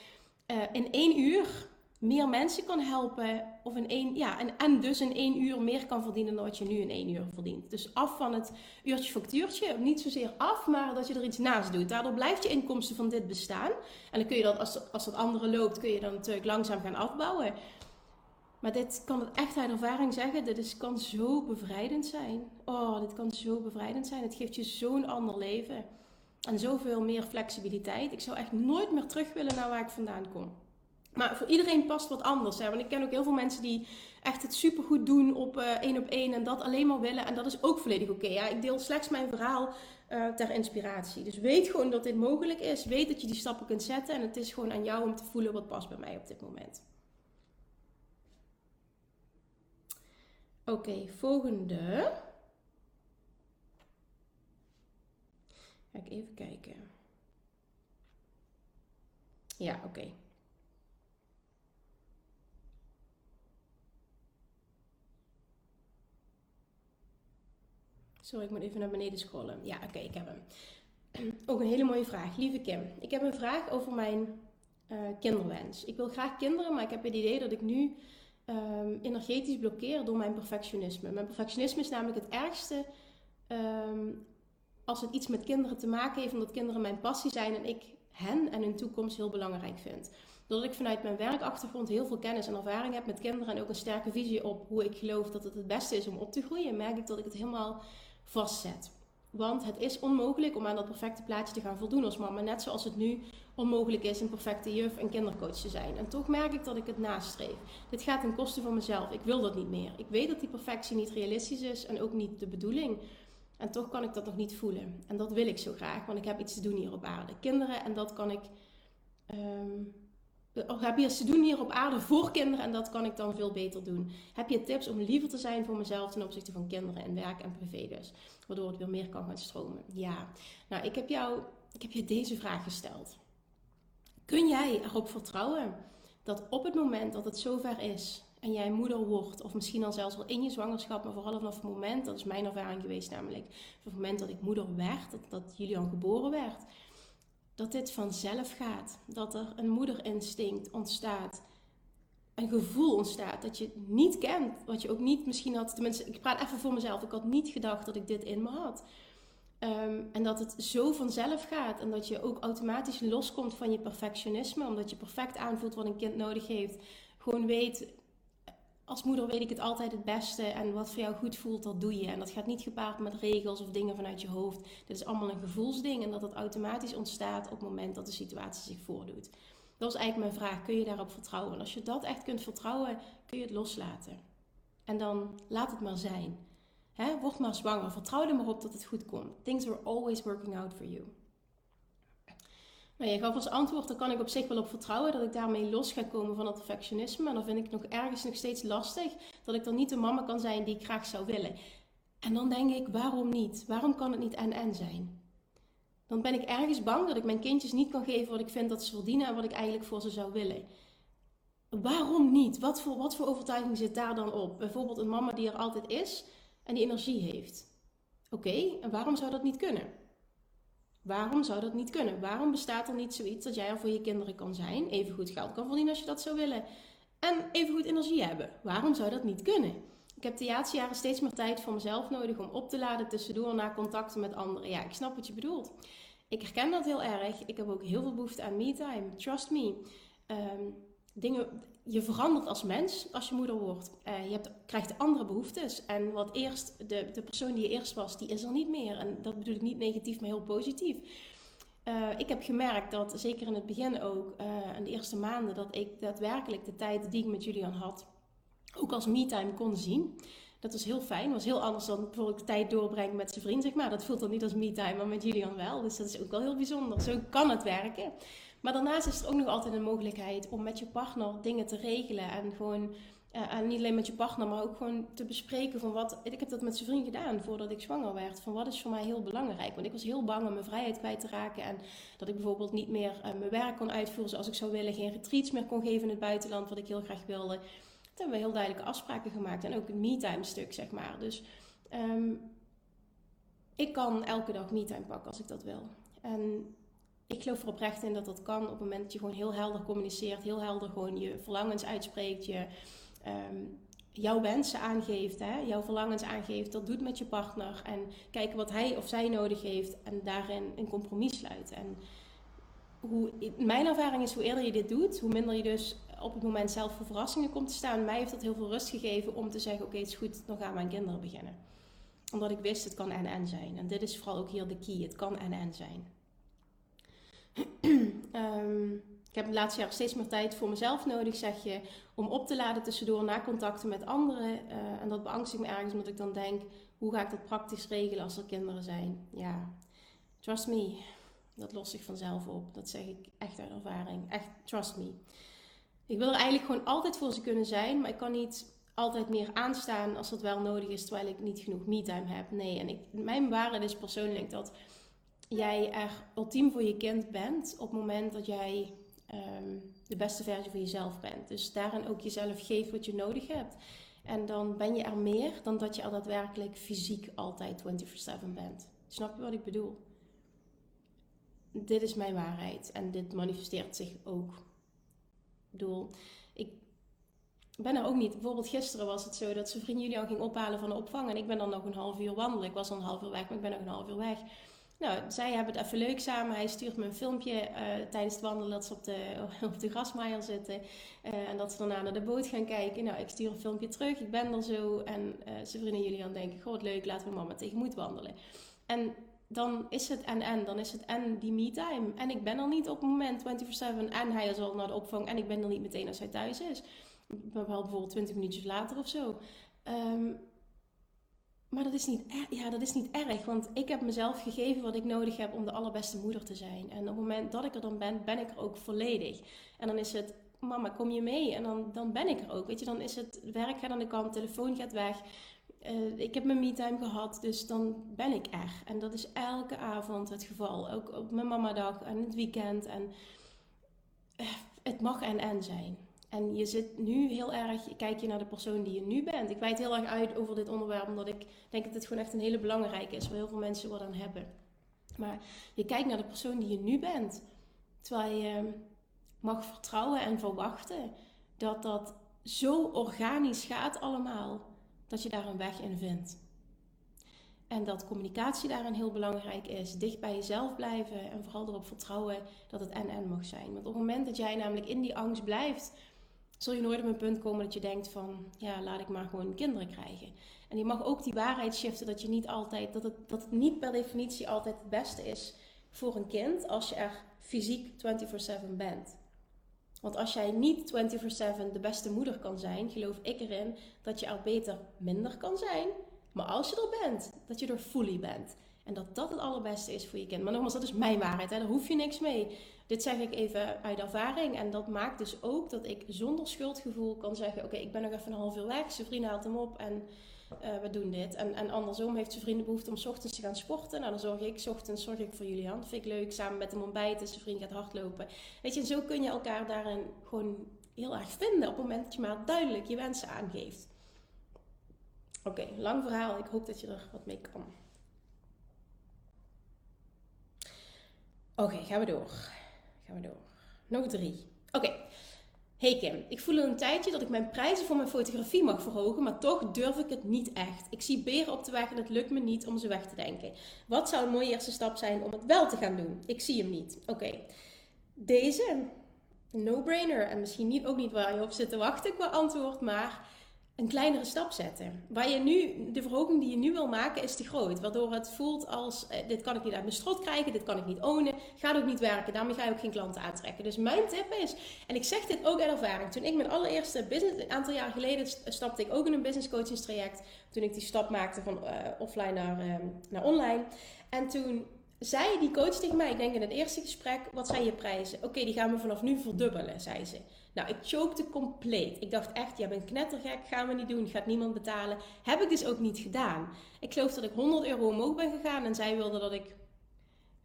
uh, in één uur meer mensen kan helpen. Of in één, ja, en, en dus in één uur meer kan verdienen dan wat je nu in één uur verdient. Dus af van het uurtje factuurtje. Niet zozeer af, maar dat je er iets naast doet. Daardoor blijft je inkomsten van dit bestaan. En dan kun je dat, als, als dat andere loopt, kun je dan natuurlijk langzaam gaan afbouwen. Maar dit kan het echt uit ervaring zeggen. Dit is, kan zo bevrijdend zijn. Oh, dit kan zo bevrijdend zijn. Het geeft je zo'n ander leven. En zoveel meer flexibiliteit. Ik zou echt nooit meer terug willen naar waar ik vandaan kom. Maar voor iedereen past wat anders. Hè? Want ik ken ook heel veel mensen die echt het supergoed doen op uh, één op één. En dat alleen maar willen. En dat is ook volledig oké. Okay, ik deel slechts mijn verhaal uh, ter inspiratie. Dus weet gewoon dat dit mogelijk is. Weet dat je die stappen kunt zetten. En het is gewoon aan jou om te voelen wat past bij mij op dit moment. Oké, volgende. Ga ik even kijken. Ja, oké. Sorry, ik moet even naar beneden scrollen. Ja, oké, ik heb hem. Ook een hele mooie vraag. Lieve Kim, ik heb een vraag over mijn uh, kinderwens. Ik wil graag kinderen, maar ik heb het idee dat ik nu um, energetisch blokkeer door mijn perfectionisme. Mijn perfectionisme is namelijk het ergste um, als het iets met kinderen te maken heeft, omdat kinderen mijn passie zijn en ik hen en hun toekomst heel belangrijk vind. Doordat ik vanuit mijn werkachtergrond heel veel kennis en ervaring heb met kinderen en ook een sterke visie op hoe ik geloof dat het het beste is om op te groeien, merk ik dat ik het helemaal vastzet. Want het is onmogelijk om aan dat perfecte plaatje te gaan voldoen als mama. Net zoals het nu onmogelijk is een perfecte juf en kindercoach te zijn. En toch merk ik dat ik het nastreef. Dit gaat ten koste van mezelf. Ik wil dat niet meer. Ik weet dat die perfectie niet realistisch is en ook niet de bedoeling. En toch kan ik dat nog niet voelen. En dat wil ik zo graag, want ik heb iets te doen hier op aarde. Kinderen, en dat kan ik. Of heb je te doen hier op aarde voor kinderen en dat kan ik dan veel beter doen? Heb je tips om liever te zijn voor mezelf ten opzichte van kinderen en werk en privé dus? Waardoor het weer meer kan gaan stromen. Ja, nou ik heb jou, ik heb je deze vraag gesteld. Kun jij erop vertrouwen dat op het moment dat het zover is en jij moeder wordt, of misschien al zelfs wel in je zwangerschap, maar vooral vanaf het moment, dat is mijn ervaring geweest namelijk, vanaf het moment dat ik moeder werd, dat, dat Julian geboren werd, dat dit vanzelf gaat. Dat er een moederinstinct ontstaat. Een gevoel ontstaat dat je niet kent. Wat je ook niet misschien had. Tenminste, ik praat even voor mezelf. Ik had niet gedacht dat ik dit in me had. Ehm, en dat het zo vanzelf gaat. En dat je ook automatisch loskomt van je perfectionisme. Omdat je perfect aanvoelt wat een kind nodig heeft. Gewoon weet, als moeder weet ik het altijd het beste. En wat voor jou goed voelt, dat doe je. En dat gaat niet gepaard met regels of dingen vanuit je hoofd. Dit is allemaal een gevoelsding. En dat het automatisch ontstaat op het moment dat de situatie zich voordoet. Dat was eigenlijk mijn vraag. Kun je daarop vertrouwen? En als je dat echt kunt vertrouwen, kun je het loslaten. En dan laat het maar zijn. He, word maar zwanger. Vertrouw er maar op dat het goed komt. Things are always working out for you. Nou, je gaf als antwoord, daar kan ik op zich wel op vertrouwen dat ik daarmee los ga komen van het perfectionisme. En dan vind ik nog ergens nog steeds lastig dat ik dan niet de mama kan zijn die ik graag zou willen. En dan denk ik, waarom niet? Waarom kan het niet en-en zijn? Dan ben ik ergens bang dat ik mijn kindjes niet kan geven wat ik vind dat ze verdienen en wat ik eigenlijk voor ze zou willen. Waarom niet? Wat voor, wat voor overtuiging zit daar dan op? Bijvoorbeeld een mama die er altijd is en die energie heeft. Oké, en waarom zou dat niet kunnen? Waarom zou dat niet kunnen? Waarom bestaat er niet zoiets dat jij er voor je kinderen kan zijn, even goed geld kan verdienen als je dat zou willen en even goed energie hebben? Waarom zou dat niet kunnen? Ik heb de laatste jaren steeds meer tijd voor mezelf nodig om op te laden tussendoor naar contacten met anderen. Ja, ik snap wat je bedoelt. Ik herken dat heel erg. Ik heb ook heel veel behoefte aan me-time. Trust me. Um, dingen, je verandert als mens als je moeder wordt. Uh, je hebt, krijgt andere behoeftes. En wat eerst, de, de persoon die je eerst was, die is er niet meer. En dat bedoel ik niet negatief, maar heel positief. Uh, ik heb gemerkt dat, zeker in het begin ook, uh, in de eerste maanden, dat ik daadwerkelijk de tijd die ik met Julian had, ook als me-time kon zien. Dat was heel fijn. Was heel anders dan bijvoorbeeld tijd doorbrengen met zijn vriend, zeg maar. Dat voelt dan niet als me-time, maar met Julian wel. Dus dat is ook wel heel bijzonder. Zo kan het werken. Maar daarnaast is er ook nog altijd een mogelijkheid om met je partner dingen te regelen. En gewoon, uh, en niet alleen met je partner, maar ook gewoon te bespreken van wat. Ik heb dat met zijn vriend gedaan voordat ik zwanger werd. Van wat is voor mij heel belangrijk. Want ik was heel bang om mijn vrijheid kwijt te raken. En dat ik bijvoorbeeld niet meer uh, mijn werk kon uitvoeren zoals ik zou willen. Geen retreats meer kon geven in het buitenland, wat ik heel graag wilde. Toen hebben we heel duidelijke afspraken gemaakt. En ook een me-time stuk, zeg maar. Dus um, ik kan elke dag me-time pakken als ik dat wil. En ik geloof er in dat dat kan op het moment dat je gewoon heel helder communiceert, heel helder gewoon je verlangens uitspreekt, je um, jouw wensen aangeeft, hè, jouw verlangens aangeeft, dat doet met je partner en kijken wat hij of zij nodig heeft en daarin een compromis sluiten. En hoe, mijn ervaring is, hoe eerder je dit doet, hoe minder je dus op het moment zelf voor verrassingen komt te staan. Mij heeft dat heel veel rust gegeven om te zeggen, oké, het is goed, dan gaan mijn kinderen beginnen. Omdat ik wist, het kan en-en zijn. En dit is vooral ook hier de key, het kan en-en zijn. Um, ik heb de laatste jaren steeds meer tijd voor mezelf nodig, zeg je, om op te laden tussendoor na contacten met anderen. Uh, en dat beangstigt me ergens, omdat ik dan denk, hoe ga ik dat praktisch regelen als er kinderen zijn? Ja, trust me, dat lost zich vanzelf op. Dat zeg ik echt uit ervaring. Echt, trust me. Ik wil er eigenlijk gewoon altijd voor ze kunnen zijn, maar ik kan niet altijd meer aanstaan als dat wel nodig is, terwijl ik niet genoeg me-time heb. Nee, en ik, mijn waarde is persoonlijk dat jij er ultiem voor je kind bent op het moment dat jij um, de beste versie van jezelf bent. Dus daarin ook jezelf geeft wat je nodig hebt. En dan ben je er meer dan dat je al daadwerkelijk fysiek altijd 24/7 bent. Snap je wat ik bedoel? Dit is mijn waarheid en dit manifesteert zich ook. Ik bedoel, ik ben er ook niet. Bijvoorbeeld gisteren was het zo dat zijn vriend Julian ging ophalen van de opvang en ik ben dan nog een half uur wandelen. Ik was al een half uur weg, maar ik ben nog een half uur weg. Nou, zij hebben het even leuk samen. Hij stuurt me een filmpje uh, tijdens het wandelen dat ze op de, op de grasmaaier zitten. Uh, en dat ze daarna naar de boot gaan kijken. Nou, ik stuur een filmpje terug. Ik ben er zo. En uh, zijn vrienden jullie dan denken, goh, leuk, laten we mama tegemoet wandelen. En dan is het en en. Dan is het en die me-time. En ik ben er niet op het moment 24-7. En hij is al naar de opvang. En ik ben er niet meteen als hij thuis is. Wel bijvoorbeeld 20 minuutjes later of zo. Um, maar dat is, niet ja, dat is niet erg, want ik heb mezelf gegeven wat ik nodig heb om de allerbeste moeder te zijn. En op het moment dat ik er dan ben, ben ik er ook volledig. En dan is het mama, kom je mee? En dan, dan ben ik er ook. Weet je, dan is het werk gaat aan de kant, telefoon gaat weg. Uh, ik heb mijn me-time gehad, dus dan ben ik er. En dat is elke avond het geval. Ook op mijn mamadag en het weekend. En uh, het mag en en zijn. En je zit nu heel erg, kijk je naar de persoon die je nu bent. Ik wijd heel erg uit over dit onderwerp, omdat ik denk dat het gewoon echt een hele belangrijke is, waar heel veel mensen wat aan hebben. Maar je kijkt naar de persoon die je nu bent. Terwijl je mag vertrouwen en verwachten dat dat zo organisch gaat allemaal, dat je daar een weg in vindt. En dat communicatie daarin heel belangrijk is. Dicht bij jezelf blijven en vooral erop vertrouwen dat het en-en mag zijn. Want op het moment dat jij namelijk in die angst blijft, zul je nooit op een punt komen dat je denkt van, ja, laat ik maar gewoon kinderen krijgen. En je mag ook die waarheid shiften dat je niet altijd, dat het, dat niet per definitie altijd het beste is voor een kind als je er fysiek 24/7 bent. Want als jij niet 24/7 de beste moeder kan zijn, geloof ik erin dat je er beter minder kan zijn. Maar als je er bent, dat je er fully bent. En dat dat het allerbeste is voor je kind. Maar nogmaals, dat is mijn waarheid. Hè? Daar hoef je niks mee. Dit zeg ik even uit ervaring. En dat maakt dus ook dat ik zonder schuldgevoel kan zeggen: Oké, ik ben nog even een half uur weg. Zijn vriend haalt hem op en uh, we doen dit. En, en andersom heeft zijn vrienden behoefte om s ochtends te gaan sporten. Nou, dan zorg ik, s ochtends zorg ik voor Julian. Dat vind ik leuk. Samen met hem ontbijten. Zijn vriend gaat hardlopen. Weet je, zo kun je elkaar daarin gewoon heel erg vinden. Op het moment dat je maar duidelijk je wensen aangeeft. Oké, lang verhaal. Ik hoop dat je er wat mee kan. Oké, gaan we door. Gaan we door. Nog drie. Oké. Hey Kim, ik voel al een tijdje dat ik mijn prijzen voor mijn fotografie mag verhogen, maar toch durf ik het niet echt. Ik zie beren op de weg en het lukt me niet om ze weg te denken. Wat zou een mooie eerste stap zijn om het wel te gaan doen? Ik zie hem niet. Oké. Deze, no-brainer en misschien niet, ook niet waar je op zit te wachten qua antwoord, maar een kleinere stap zetten. Waar je nu, de verhoging die je nu wil maken is te groot. Waardoor het voelt als, eh, dit kan ik niet uit mijn strot krijgen, dit kan ik niet ownen, gaat ook niet werken, daarmee ga je ook geen klanten aantrekken. Dus mijn tip is, en ik zeg dit ook uit ervaring, toen ik mijn allereerste business, een aantal jaar geleden stapte ik ook in een business coaching traject, toen ik die stap maakte van uh, offline naar, uh, naar online. En toen zei die coach tegen mij, ik denk in het eerste gesprek, wat zijn je prijzen? Oké, die gaan we vanaf nu verdubbelen, zei ze. Nou, ik chokte compleet. Ik dacht echt, jij bent knettergek, gaan we niet doen, gaat niemand betalen. Heb ik dus ook niet gedaan. Ik geloof dat ik 100 euro omhoog ben gegaan en zij wilde dat ik,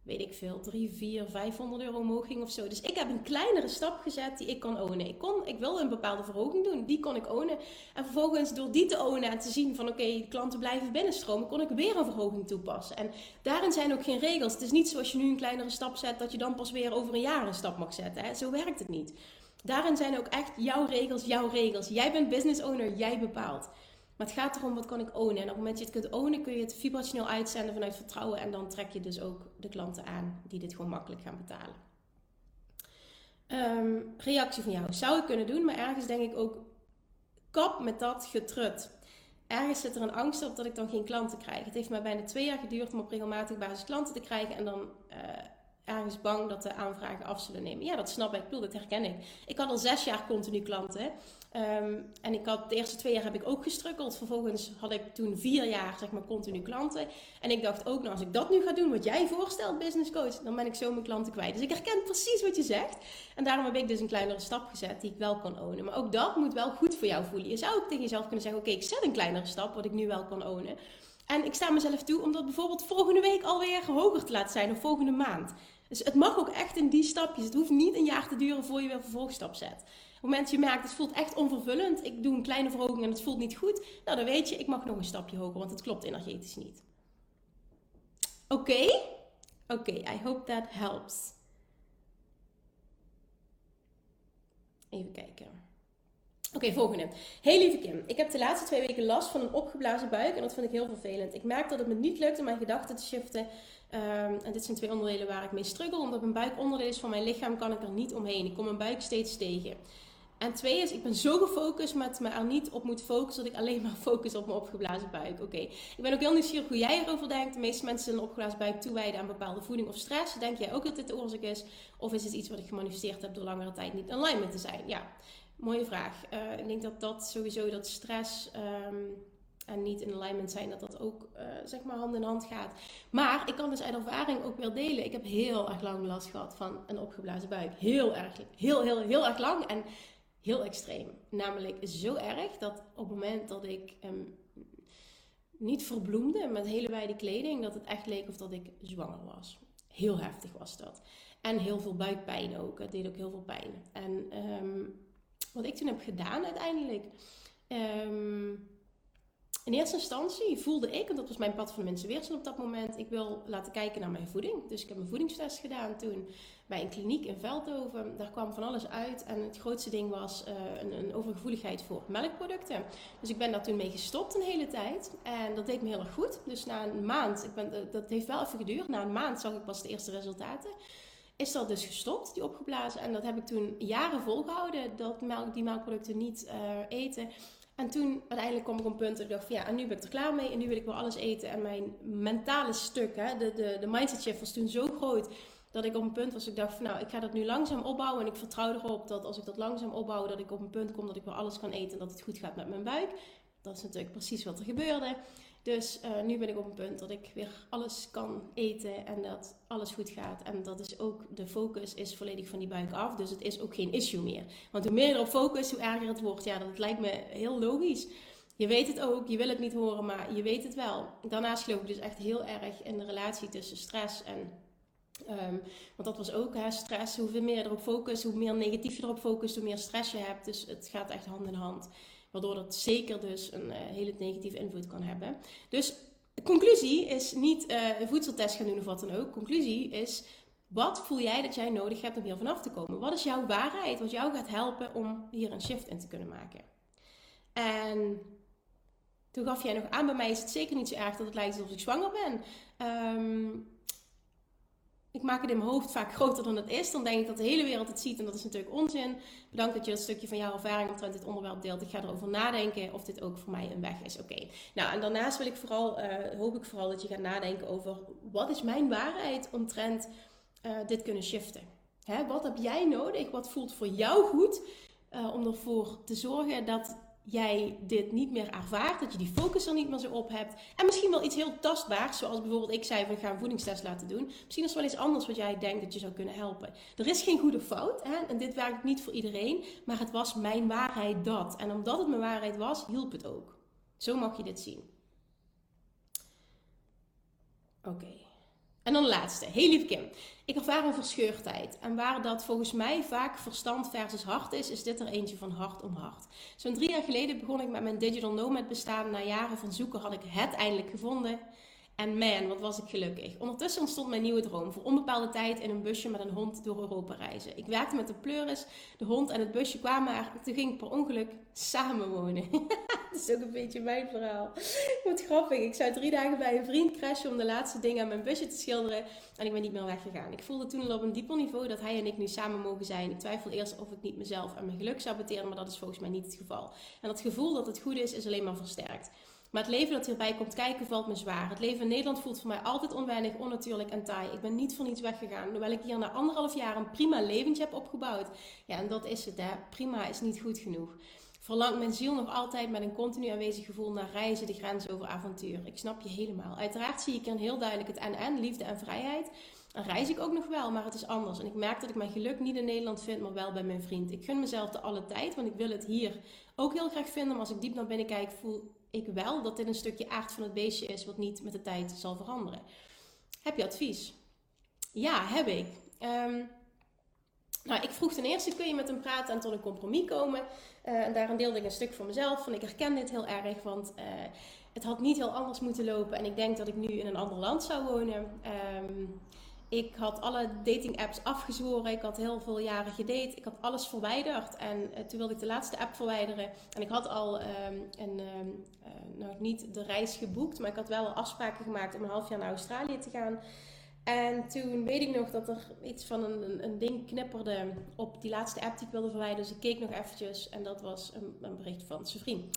weet ik veel, 3, 4, 500 euro omhoog ging of zo. Dus ik heb een kleinere stap gezet die ik kan ownen. Ik, kon, ik wilde een bepaalde verhoging doen, die kon ik ownen. En vervolgens door die te ownen en te zien van oké, klanten blijven binnenstromen, kon ik weer een verhoging toepassen. En daarin zijn ook geen regels. Het is niet zoals je nu een kleinere stap zet, dat je dan pas weer over een jaar een stap mag zetten. Hè? Zo werkt het niet. Daarin zijn ook echt jouw regels, jouw regels. Jij bent business owner, jij bepaalt. Maar het gaat erom wat kan ik ownen. En op het moment dat je het kunt ownen, kun je het vibrationeel uitzenden vanuit vertrouwen. En dan trek je dus ook de klanten aan die dit gewoon makkelijk gaan betalen. Um, reactie van jou. Zou ik kunnen doen, maar ergens denk ik ook, kap met dat getrut. Ergens zit er een angst op dat ik dan geen klanten krijg. Het heeft mij bijna twee jaar geduurd om op regelmatig basis klanten te krijgen. En dan uh, ergens bang dat de aanvragen af zullen nemen. Ja, dat snap ik. Ik bedoel, dat herken ik. Ik had al zes jaar continu klanten. Um, en ik had de eerste twee jaar heb ik ook gestrukkeld. Vervolgens had ik toen vier jaar zeg maar continu klanten. En ik dacht ook, nou als ik dat nu ga doen wat jij voorstelt, business coach, dan ben ik zo mijn klanten kwijt. Dus ik herken precies wat je zegt. En daarom heb ik dus een kleinere stap gezet die ik wel kan ownen. Maar ook dat moet wel goed voor jou voelen. Je zou ook tegen jezelf kunnen zeggen, oké, ik zet een kleinere stap wat ik nu wel kan ownen. En ik sta mezelf toe om dat bijvoorbeeld volgende week alweer hoger te laten zijn of volgende maand. Dus het mag ook echt in die stapjes. Het hoeft niet een jaar te duren voor je weer een vervolgstap zet. Op het moment dat je merkt, het voelt echt onvervullend. Ik doe een kleine verhoging en het voelt niet goed. Nou, dan weet je, ik mag nog een stapje hoger, want het klopt energetisch niet. Oké? Oké, I hope that helps. Even kijken. Oké, volgende. Hey lieve Kim, ik heb de laatste twee weken last van een opgeblazen buik en dat vind ik heel vervelend. Ik merk dat het me niet lukt om mijn gedachten te shiften. Um, en dit zijn twee onderdelen waar ik mee struggle. Omdat mijn buik onderdeel is van mijn lichaam, kan ik er niet omheen. Ik kom mijn buik steeds tegen. En twee is, ik ben zo gefocust met me er niet op moet focussen dat ik alleen maar focus op mijn opgeblazen buik. Oké, ik ben ook heel nieuwsgierig hoe jij erover denkt. De meeste mensen een opgeblazen buik toewijden aan bepaalde voeding of stress. Denk jij ook dat dit de oorzaak is? Of is het iets wat ik gemanifesteerd heb door langere tijd niet in alignment te zijn? Ja, Mooie vraag. Uh, ik denk dat dat sowieso dat stress. Um, en niet in alignment zijn, dat dat ook uh, zeg maar hand in hand gaat. Maar ik kan dus uit ervaring ook wel delen. Ik heb heel erg lang last gehad van een opgeblazen buik. Heel erg, heel, heel, heel erg lang en heel extreem. Namelijk zo erg dat op het moment dat ik niet verbloemde met hele wijde kleding, dat het echt leek of dat ik zwanger was. Heel heftig was dat. En heel veel buikpijn ook. Het deed ook heel veel pijn. En um, wat ik toen heb gedaan uiteindelijk. Um, in eerste instantie voelde ik, en dat was mijn pad van de mensen weerstand op dat moment, ik wil laten kijken naar mijn voeding. Dus ik heb een voedingstest gedaan toen bij een kliniek in Veldhoven. Daar kwam van alles uit en het grootste ding was uh, een, een, overgevoeligheid voor melkproducten. Dus ik ben daar toen mee gestopt een hele tijd en dat deed me heel erg goed. Dus na een maand, ik ben, eh, dat heeft wel even geduurd, na een maand zag ik pas de eerste resultaten is dat dus gestopt, die opgeblazen. En dat heb ik toen jaren volgehouden, dat melk, die melkproducten niet uh, eten. En toen uiteindelijk kwam ik op een punt dat ik dacht van ja, en nu ben ik er klaar mee en nu wil ik wel alles eten. En mijn mentale stuk, hè, de, de, de mindset shift was toen zo groot dat ik op een punt was, ik dacht van nou, ik ga dat nu langzaam opbouwen. En ik vertrouw erop dat als ik dat langzaam opbouw, dat ik op een punt kom dat ik wel alles kan eten en dat het goed gaat met mijn buik. Dat is natuurlijk precies wat er gebeurde. Dus uh, nu ben ik op een punt dat ik weer alles kan eten en dat alles goed gaat. En dat is ook, de focus is volledig van die buik af. Dus het is ook geen issue meer. Want hoe meer erop focust, hoe erger het wordt. Ja, dat lijkt me heel logisch. Je weet het ook, je wil het niet horen, maar je weet het wel. Daarnaast geloof ik dus echt heel erg in de relatie tussen stress en Um, want dat was ook hè, stress. Hoe meer je erop focust, hoe meer negatief je erop focust, hoe meer stress je hebt. Dus het gaat echt hand in hand. Waardoor dat zeker dus een uh, hele negatieve invloed kan hebben. Dus conclusie is niet uh, een voedseltest gaan doen of wat dan ook. Conclusie is, wat voel jij dat jij nodig hebt om hier vanaf te komen? Wat is jouw waarheid wat jou gaat helpen om hier een shift in te kunnen maken? En toen gaf jij nog aan, bij mij is het zeker niet zo erg dat het lijkt alsof ik zwanger ben. Um, ik maak het in mijn hoofd vaak groter dan het is. Dan denk ik dat de hele wereld het ziet en dat is natuurlijk onzin. Bedankt dat je dat stukje van jouw ervaring omtrent dit onderwerp deelt. Ik ga erover nadenken of dit ook voor mij een weg is. Oké. Nou, en daarnaast wil ik vooral, uh, hoop ik vooral dat je gaat nadenken over wat is mijn waarheid omtrent uh, dit kunnen shiften. Hè, wat heb jij nodig? Wat voelt voor jou goed? Uh, om ervoor te zorgen dat jij dit niet meer ervaart, dat je die focus er niet meer zo op hebt. En misschien wel iets heel tastbaars, zoals bijvoorbeeld ik zei van ga een voedingstest laten doen. Misschien is wel iets anders wat jij denkt dat je zou kunnen helpen. Er is geen goede fout hè? en dit werkt niet voor iedereen, maar het was mijn waarheid dat. En omdat het mijn waarheid was, hielp het ook. Zo mag je dit zien. Oké. En dan de laatste. Heel lieve Kim. Ik ervaar een verscheurdheid. En waar dat volgens mij vaak verstand versus hart is, is dit er eentje van hart om hart. Zo'n drie jaar geleden begon ik met mijn digital nomad bestaan. Na jaren van zoeken had ik het eindelijk gevonden. En man, wat was ik gelukkig. Ondertussen ontstond mijn nieuwe droom. Voor onbepaalde tijd in een busje met een hond door Europa reizen. Ik werkte met de pleuris. De hond en het busje kwamen er. Toen ging ik per ongeluk samenwonen. dat is ook een beetje mijn verhaal. Wat grappig. Ik zou drie dagen bij een vriend crashen om de laatste dingen aan mijn busje te schilderen. En ik ben niet meer weggegaan. Ik voelde toen al op een dieper niveau dat hij en ik nu samen mogen zijn. Ik twijfel eerst of ik niet mezelf en mijn geluk saboteer. Maar dat is volgens mij niet het geval. En dat gevoel dat het goed is, is alleen maar versterkt. Maar het leven dat hierbij komt kijken valt me zwaar. Het leven in Nederland voelt voor mij altijd onweinig, onnatuurlijk en taai. Ik ben niet voor niets weggegaan, hoewel ik hier na anderhalf jaar een prima leventje heb opgebouwd. Ja, en dat is het, hè. Prima is niet goed genoeg. Verlangt mijn ziel nog altijd met een continu aanwezig gevoel naar reizen, de grens over avontuur. Ik snap je helemaal. Uiteraard zie ik er heel duidelijk het en-en, liefde en vrijheid. Dan reis ik ook nog wel, maar het is anders. En ik merk dat ik mijn geluk niet in Nederland vind, maar wel bij mijn vriend. Ik gun mezelf de alle tijd, want ik wil het hier ook heel graag vinden. Maar als ik diep naar binnen kijk, voel ik wel dat dit een stukje aard van het beestje is, wat niet met de tijd zal veranderen. Heb je advies? Ja, heb ik. Um, nou, ik vroeg ten eerste, kun je met hem praten en tot een compromis komen? Uh, en daarin deelde ik een stuk voor mezelf. Van ik herken dit heel erg, want uh, het had niet heel anders moeten lopen. En ik denk dat ik nu in een ander land zou wonen. Um, ik had alle dating apps afgezworen. Ik had heel veel jaren gedate. Ik had alles verwijderd. En uh, toen wilde ik de laatste app verwijderen. En ik had al um, een, um, uh, nou niet de reis geboekt, maar ik had wel afspraken gemaakt om een half jaar naar Australië te gaan. En toen weet ik nog dat er iets van een, een, ding knipperde op die laatste app die ik wilde verwijderen. Dus ik keek nog eventjes en dat was een, een bericht van zijn.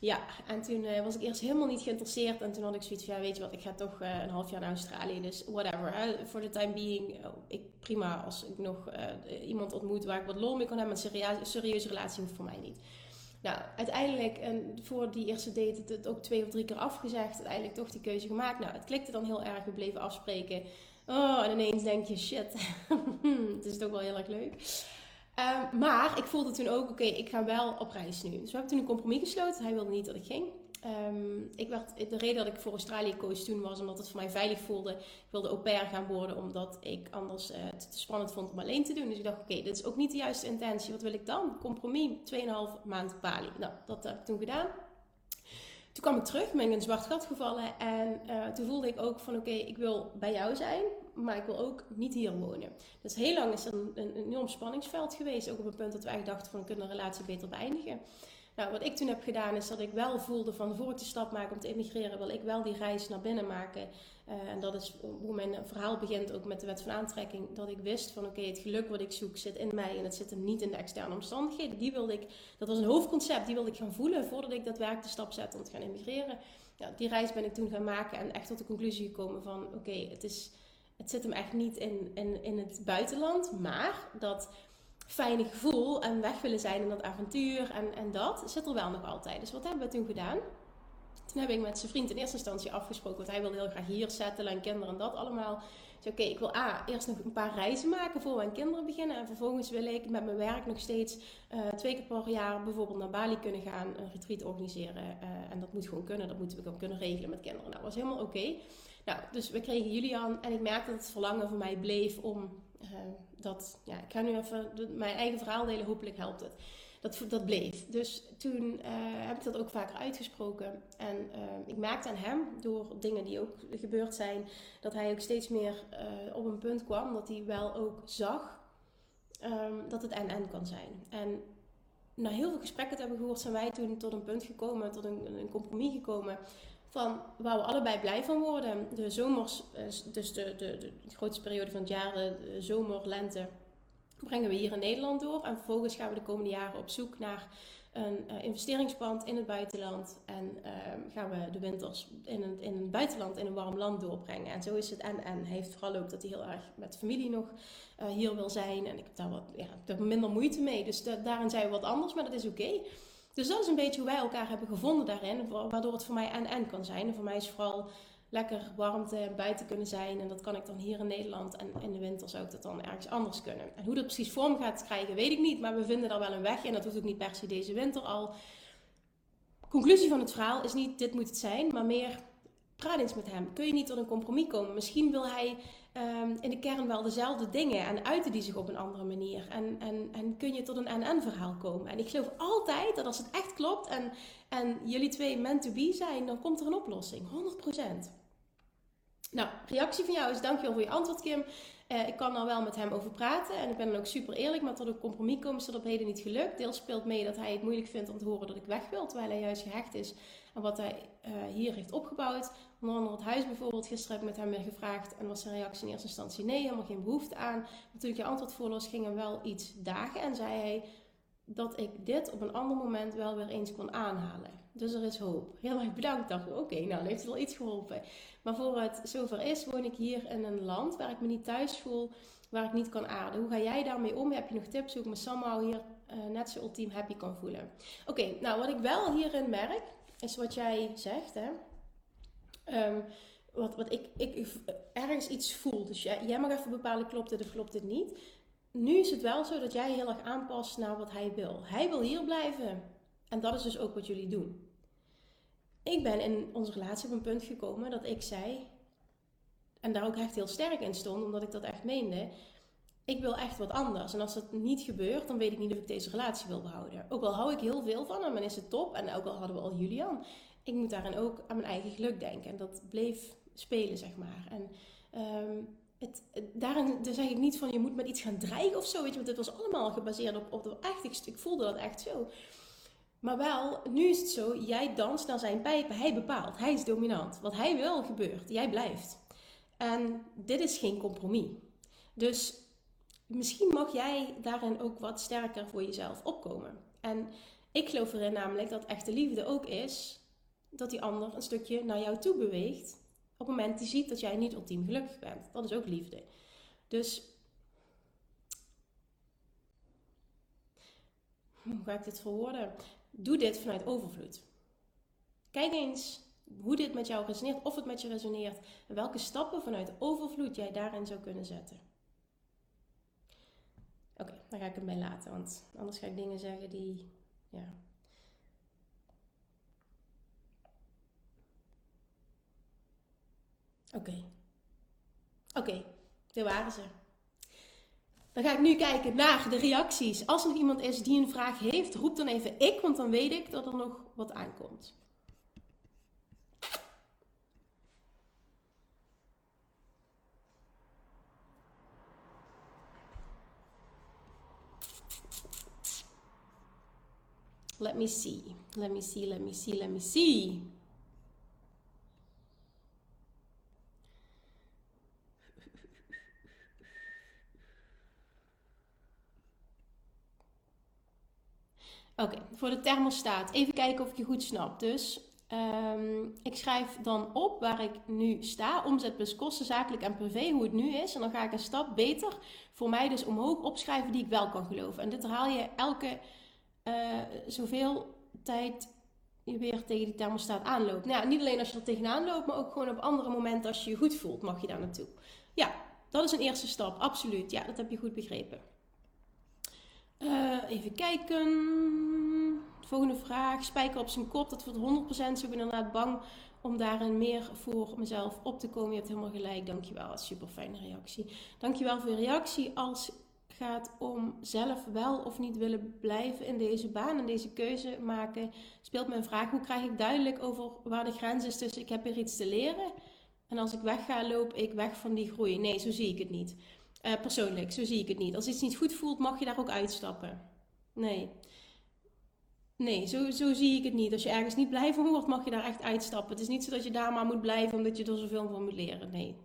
Ja, en toen uh, was ik eerst helemaal niet geïnteresseerd. En toen had ik zoiets van, ja, weet je wat, ik ga toch uh, een half jaar naar Australië. Dus whatever, voor de time being, oh, ik, prima als ik nog uh, iemand ontmoet waar ik wat lol mee kan hebben. Een serieuze, serieuze relatie hoeft voor mij niet. Nou, uiteindelijk, en voor die eerste date, het, het ook twee of drie keer afgezegd. Uiteindelijk toch die keuze gemaakt. Nou, het klikte dan heel erg. We bleven afspreken. Oh, en ineens denk je, shit, het is toch wel heel erg leuk. Ehm, maar ik voelde toen ook, oké, ik ga wel op reis nu. Dus we hebben toen een compromis gesloten. Hij wilde niet dat ik ging. Um, ik werd, de reden dat ik voor Australië koos toen was omdat het voor mij veilig voelde. Ik wilde au pair gaan worden omdat ik anders uh, het te spannend vond om alleen te doen. Dus ik dacht, oké, dit is ook niet de juiste intentie. Wat wil ik dan? Compromis, 2,5 maand Bali. Nou, dat heb ik toen gedaan. Toen kwam ik terug, ben ik in een zwart gat gevallen. En uh, toen voelde ik ook van, oké, ik wil bij jou zijn, maar ik wil ook niet hier wonen. Dus heel lang is er een, een, enorm spanningsveld geweest. Ook op het punt dat we eigenlijk dachten van, we kunnen een relatie beter beëindigen. Nou, wat ik toen heb gedaan is dat ik wel voelde van voor ik de stap maak om te immigreren, wil ik wel die reis naar binnen maken. Uh, en dat is hoe mijn verhaal begint ook met de wet van aantrekking. Dat ik wist van oké, het geluk wat ik zoek zit in mij en het zit hem niet in de externe omstandigheden. Die wilde ik, dat was een hoofdconcept, die wilde ik gaan voelen voordat ik daadwerkelijk de stap zette om te gaan immigreren. Ja, die reis ben ik toen gaan maken en echt tot de conclusie gekomen van oké, het is het zit hem echt niet in, in, in het buitenland, maar dat fijne gevoel en weg willen zijn in dat avontuur en, en dat zit er wel nog altijd. Dus wat hebben we toen gedaan? Toen heb ik met zijn vriend in eerste instantie afgesproken, want hij wilde heel graag hier settelen en kinderen en dat allemaal. Dus oké, ik wil A, eerst nog een paar reizen maken voor aan kinderen beginnen. En vervolgens wil ik met mijn werk nog steeds uh, twee keer per jaar bijvoorbeeld naar Bali kunnen gaan, een retreat organiseren. Uh, en dat moet gewoon kunnen, dat moeten we gewoon kunnen regelen met kinderen. Nou, dat was helemaal oké. Nou, dus we kregen Julian en ik merkte dat het verlangen voor mij bleef om uh, dat, ja, ik ga nu even mijn eigen verhaal delen, hopelijk helpt het. Dat, dat bleef. Dus toen uh, heb ik dat ook vaker uitgesproken. En uh, ik merkte aan hem, door dingen die ook gebeurd zijn, dat hij ook steeds meer op een punt kwam dat hij wel ook zag um, dat het en-en kan zijn. En na heel veel gesprekken te hebben gehoord, zijn wij toen tot een punt gekomen, tot een, een compromis gekomen van waar we allebei blij van worden. De zomers, dus de, de, de, grootste periode van het jaar, de zomer, lente, brengen we hier in Nederland door. En vervolgens gaan we de komende jaren op zoek naar een uh, investeringspand in het buitenland. En uh, gaan we de winters in het, in het buitenland, in een warm land doorbrengen. En zo is het en en. Hij heeft vooral ook dat hij heel erg met familie nog uh, hier wil zijn. En ik heb daar wat ja, minder moeite mee. Dus daarin zijn we wat anders, maar dat is oké. Dus dat is een beetje hoe wij elkaar hebben gevonden daarin. Waardoor het voor mij en-en kan zijn. En voor mij is vooral lekker warmte buiten kunnen zijn. En dat kan ik dan hier in Nederland. En in de winter zou ik dat dan ergens anders kunnen. En hoe dat precies vorm gaat krijgen, weet ik niet. Maar we vinden daar wel een weg in. Dat hoeft ook niet per se deze winter al. Conclusie van het verhaal is niet dit moet het zijn, maar meer praat eens met hem. Kun je niet tot een compromis komen? Misschien wil hij um, in de kern wel dezelfde dingen en uiten die zich op een andere manier. En, en, en kun je tot een en-en verhaal komen. En ik geloof altijd dat als het echt klopt en, en jullie twee meant to be zijn, dan komt er een oplossing. 100%. Nou, reactie van jou is dankjewel voor je antwoord, Kim. Uh, ik kan er wel met hem over praten en ik ben dan ook super eerlijk, maar tot een compromis komen is dat op heden niet gelukt. Deels speelt mee dat hij het moeilijk vindt om te horen dat ik weg wil, terwijl hij juist gehecht is aan wat hij uh, hier heeft opgebouwd. Onder andere het huis bijvoorbeeld. Gisteren heb ik met hem weer gevraagd en was zijn reactie in eerste instantie nee, helemaal geen behoefte aan. Maar toen ik je antwoord voorlas, ging hem wel iets dagen en zei hij dat ik dit op een ander moment wel weer eens kon aanhalen. Dus er is hoop. Heel erg bedankt. Dacht oké, okay, nou heeft het wel iets geholpen. Maar voor het zover is, woon ik hier in een land waar ik me niet thuis voel, waar ik niet kan aarden. Hoe ga jij daarmee om? Heb je nog tips hoe ik me somehow hier uh, net zo ultiem happy kan voelen? Oké, nou wat ik wel hierin merk, is wat jij zegt, hè. Um, wat, wat ik, ik ergens iets voel. Dus jij, jij mag even bepalen, klopt dit of klopt dit niet. Nu is het wel zo dat jij heel erg aanpast naar wat hij wil. Hij wil hier blijven. En dat is dus ook wat jullie doen. Ik ben in onze relatie op een punt gekomen dat ik zei, en daar ook echt heel sterk in stond, omdat ik dat echt meende. Ik wil echt wat anders. En als dat niet gebeurt, dan weet ik niet of ik deze relatie wil behouden. Ook al hou ik heel veel van hem en is het top. En ook al hadden we al Julian. Ik moet daarin ook aan mijn eigen geluk denken. En dat bleef spelen, zeg maar. En um, het, daarin zeg ik niet van je moet met iets gaan dreigen of zo. Weet je, want dit was allemaal gebaseerd op, op echt. Ik, ik voelde dat echt zo. Maar wel, nu is het zo, jij danst naar zijn pijpen, hij bepaalt, hij is dominant. Wat hij wil gebeurt, jij blijft. En dit is geen compromis. Dus misschien mag jij daarin ook wat sterker voor jezelf opkomen. En ik geloof erin namelijk dat echte liefde ook is dat die ander een stukje naar jou toe beweegt. Op het moment hij ziet dat jij niet ultiem gelukkig bent. Dat is ook liefde. Dus hoe ga ik dit verwoorden? doe dit vanuit overvloed. Kijk eens hoe dit met jou resoneert, of het met je resoneert. En welke stappen vanuit overvloed jij daarin zou kunnen zetten. Oké, okay, daar ga ik hem bij laten, want anders ga ik dingen zeggen die, ja. Oké. Oké, daar waren ze. Dan ga ik nu kijken naar de reacties. Als er iemand is die een vraag heeft, roep dan even ik, want dan weet ik dat er nog wat aankomt. Let me see. Let me see, let me see, let me see. Oké, voor de thermostaat. Even kijken of ik je goed snap. Dus um, ik schrijf dan op waar ik nu sta. Omzet plus kosten, zakelijk en privé, hoe het nu is. En dan ga ik een stap beter voor mij dus omhoog opschrijven die ik wel kan geloven. En dit herhaal je elke uh, zoveel tijd je weer tegen die thermostaat aanloopt. Nou niet alleen als je er tegenaan loopt, maar ook gewoon op andere momenten als je je goed voelt, mag je daar naartoe. Ja, dat is een eerste stap, absoluut. Ja, dat heb je goed begrepen. Uh, even kijken. Volgende vraag. Spijker op zijn kop. Dat wordt 100%. Zo ben ik inderdaad bang om daarin meer voor mezelf op te komen. Je hebt helemaal gelijk. Dankjewel. Super fijne reactie. Dankjewel voor je reactie. Als gaat om zelf wel of niet willen blijven in deze baan en deze keuze maken, speelt mijn vraag: hoe krijg ik duidelijk over waar de grens is tussen ik heb hier iets te leren en als ik wegga, loop ik weg van die groei? Nee, zo zie ik het niet. Uh, persoonlijk, zo zie ik het niet. Als iets niet goed voelt, mag je daar ook uitstappen. Nee. Nee, zo, zo zie ik het niet. Als je ergens niet blij van wordt, mag je daar echt uitstappen. Het is niet zo dat je daar maar moet blijven omdat je er zoveel van moet leren. Nee.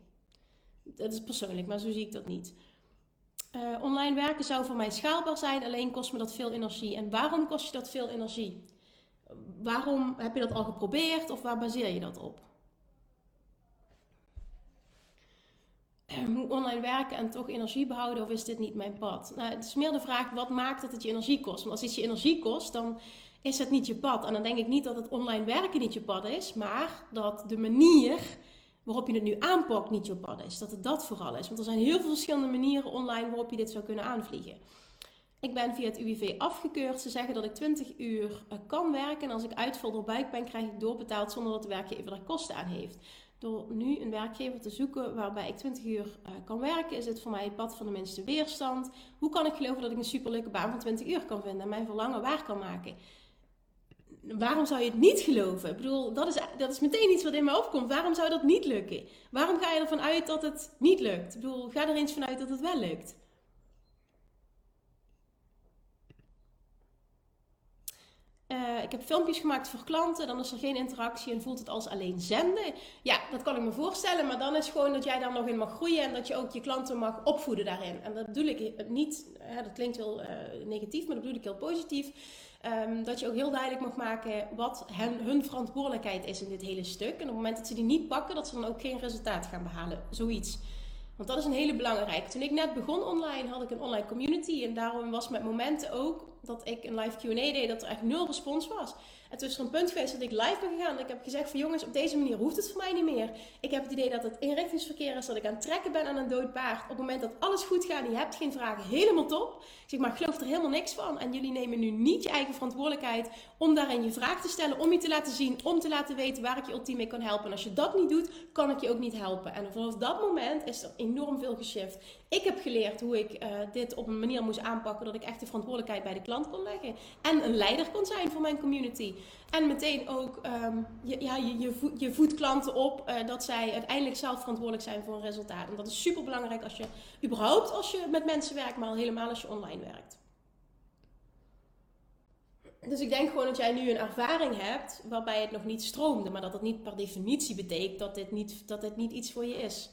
Dat is persoonlijk, maar zo zie ik dat niet. Uh, online werken zou voor mij schaalbaar zijn, alleen kost me dat veel energie. En waarom kost je dat veel energie? Waarom heb je dat al geprobeerd of waar baseer je dat op? Hoe online werken en toch energie behouden of is dit niet mijn pad? Nou, het is meer de vraag, wat maakt dat het je energie kost? Want als iets je energie kost, dan is het niet je pad. En dan denk ik niet dat het online werken niet je pad is, maar dat de manier waarop je het nu aanpakt niet je pad is. Dat het dat vooral is. Want er zijn heel veel verschillende manieren online waarop je dit zou kunnen aanvliegen. Ik ben via het UWV afgekeurd. Ze zeggen dat ik 20 uur eh, kan werken. En als ik uitval door buik ben, krijg ik doorbetaald zonder dat de werkgever er kosten aan heeft. Door nu een werkgever te zoeken waarbij ik 20 uur uh, kan werken, is het voor mij het pad van de minste weerstand. Hoe kan ik geloven dat ik een superleuke baan van 20 uur kan vinden en mijn verlangen waar kan maken? waarom zou je het niet geloven? Ik bedoel, dat is, dat is meteen iets wat in me opkomt. Waarom zou dat niet lukken? Waarom ga je ervan uit dat het niet lukt? Ik bedoel, ga er eens vanuit dat het wel lukt. Uh, ik heb filmpjes gemaakt voor klanten, dan is er geen interactie en voelt het als alleen zenden. Ja, dat kan ik me voorstellen, maar dan is gewoon dat jij daar nog in mag groeien en dat je ook je klanten mag opvoeden daarin. En dat bedoel ik niet, dat klinkt heel uh, negatief, maar dat bedoel ik heel positief. Um, dat je ook heel duidelijk mag maken wat hen, hun verantwoordelijkheid is in dit hele stuk. En op het moment dat ze die niet pakken, dat ze dan ook geen resultaat gaan behalen. Zoiets. Want dat is een hele belangrijke. Toen ik net begon online, had ik een online community. En daarom was met momenten ook dat ik een live QA deed, dat er echt nul respons was. En toen is er een punt geweest dat ik live ben gegaan. Dat ik heb gezegd van jongens, op deze manier hoeft het voor mij niet meer. Ik heb het idee dat het inrichtingsverkeer is, dat ik aan het trekken ben aan een dood paard. Op het moment dat alles goed gaat je hebt geen vragen, helemaal top. Ik zeg maar, ik geloof er helemaal niks van. En jullie nemen nu niet je eigen verantwoordelijkheid om daarin je vraag te stellen, om je te laten zien, om te laten weten waar ik je ultiem mee kan helpen. En als je dat niet doet, kan ik je ook niet helpen. En vanaf dat moment is er enorm veel geshift. Ik heb geleerd hoe ik uh, dit op een manier moest aanpakken dat ik echt de verantwoordelijkheid bij de klant kon leggen. En een leider kon zijn voor mijn community. En meteen ook um, je, ja, je, je, je voedt klanten op uh, dat zij uiteindelijk zelf verantwoordelijk zijn voor een resultaat. En dat is super belangrijk als je überhaupt als je met mensen werkt, maar al helemaal als je online werkt. Dus ik denk gewoon dat jij nu een ervaring hebt waarbij het nog niet stroomde, maar dat dat niet per definitie betekent dat dit niet, dat dit niet iets voor je is.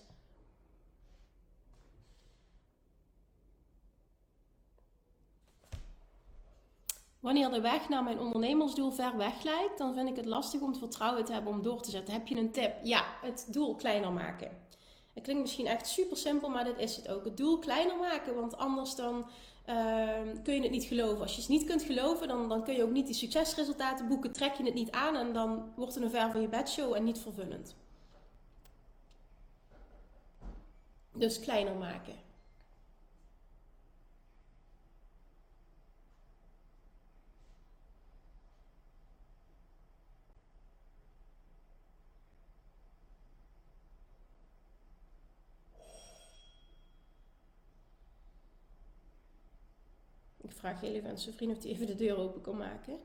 Wanneer de weg naar mijn ondernemersdoel ver weg lijkt, dan vind ik het lastig om het vertrouwen te hebben om door te zetten. Heb je een tip? Ja, het doel kleiner maken. Het klinkt misschien echt super simpel, maar dit is het ook. Het doel kleiner maken, want anders dan ehm, kun je het niet geloven. Als je het niet kunt geloven, dan, dan kun je ook niet die succesresultaten boeken. Trek je het niet aan en dan wordt het een ver van je bedshow en niet vervullend. Dus kleiner maken. Ik vraag heel even aan zijn vriend of hij even de deur open kan maken.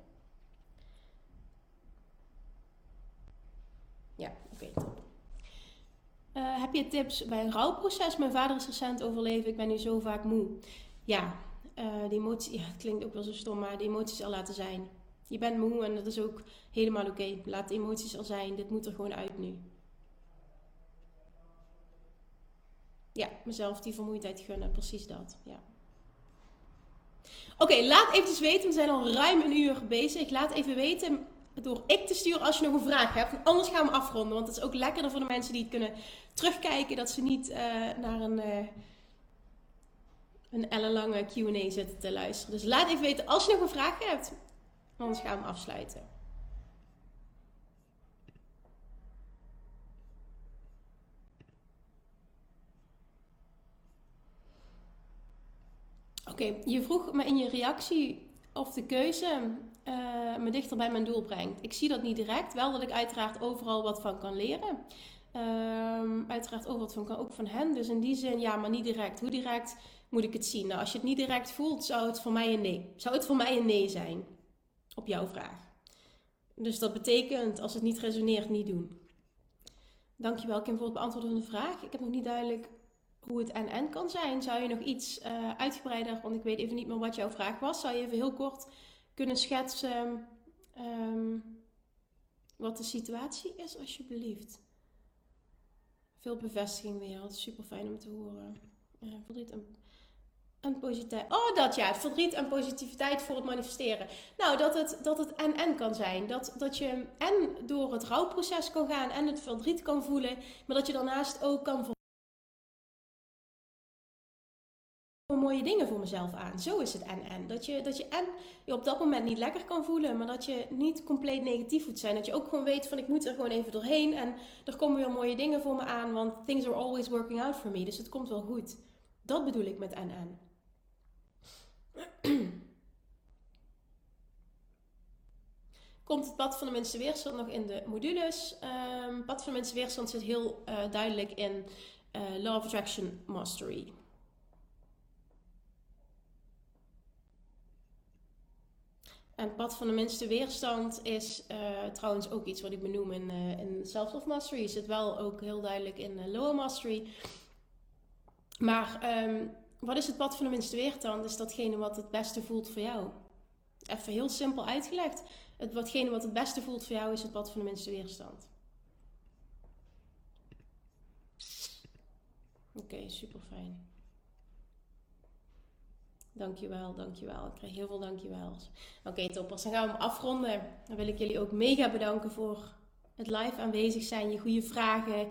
Ja, oké, top. Uh, heb je tips bij een rouwproces? Mijn vader is recent overleven, ik ben nu zo vaak moe. Ja, uh, die emoties, ja, het klinkt ook wel zo stom, maar die emoties al laten zijn. Je bent moe en dat is ook helemaal oké. Laat de emoties al zijn, dit moet er gewoon uit nu. Ja, mezelf die vermoeidheid gunnen, precies dat. Ja. Oké, laat even weten. We zijn al ruim een uur bezig. Laat even weten door ik te sturen als je nog een vraag hebt. Anders gaan we afronden. Want het is ook lekkerder voor de mensen die het kunnen terugkijken. Dat ze niet uh, naar een, uh, een ellenlange Q&A zitten te luisteren. Dus laat even weten als je nog een vraag hebt. Anders gaan we afsluiten. Oké, je vroeg me in je reactie of de keuze uh, me dichter bij mijn doel brengt. Ik zie dat niet direct, wel dat ik uiteraard overal wat van kan leren. Um, uiteraard ook wat van kan, ook van hen. Dus in die zin, ja, maar niet direct. Hoe direct moet ik het zien? Nou, als je het niet direct voelt, zou het voor mij een nee. Zou het voor mij een nee zijn op jouw vraag? Dus dat betekent, als het niet resoneert, niet doen. Dankjewel Kim voor het beantwoorden van de vraag. Ik heb nog niet duidelijk hoe het en-en kan zijn. Zou je nog iets uh, uitgebreider, want ik weet even niet meer wat jouw vraag was. Zou je even heel kort kunnen schetsen um, wat de situatie is, alsjeblieft? Veel bevestiging weer, dat super fijn om te horen. Uh, verdriet en, en positiviteit. Oh, dat ja, verdriet en positiviteit voor het manifesteren. Nou, dat het, dat het en-en kan zijn. Dat, dat je en door het rouwproces kan gaan en het verdriet kan voelen, maar dat je daarnaast ook kan mooie dingen voor mezelf aan. Zo is het en. Dat je, dat je en je op dat moment niet lekker kan voelen, maar dat je niet compleet negatief moet zijn. Dat je ook gewoon weet van ik moet er gewoon even doorheen en er komen weer mooie dingen voor me aan, want things are always working out for me. Dus het komt wel goed. Dat bedoel ik met en. Komt het pad van de mensen weerstand nog in de modules? Um, pad van de mensen weerstand zit heel uh, duidelijk in uh, Law of Attraction Mastery. En het pad van de minste weerstand is uh, trouwens ook iets wat ik benoem in, uh, in Self-Love Mastery. Zit wel ook heel duidelijk in uh, Lower Mastery. Maar um, wat is het pad van de minste weerstand? Is datgene wat het beste voelt voor jou. Even heel simpel uitgelegd. Het, watgene wat het beste voelt voor jou is het pad van de minste weerstand. Oké, super fijn. Dankjewel, dankjewel. Ik krijg heel veel dankjewels. Oké, toppers. Dan gaan we hem afronden. Dan wil ik jullie ook mega bedanken voor het live aanwezig zijn, je goede vragen,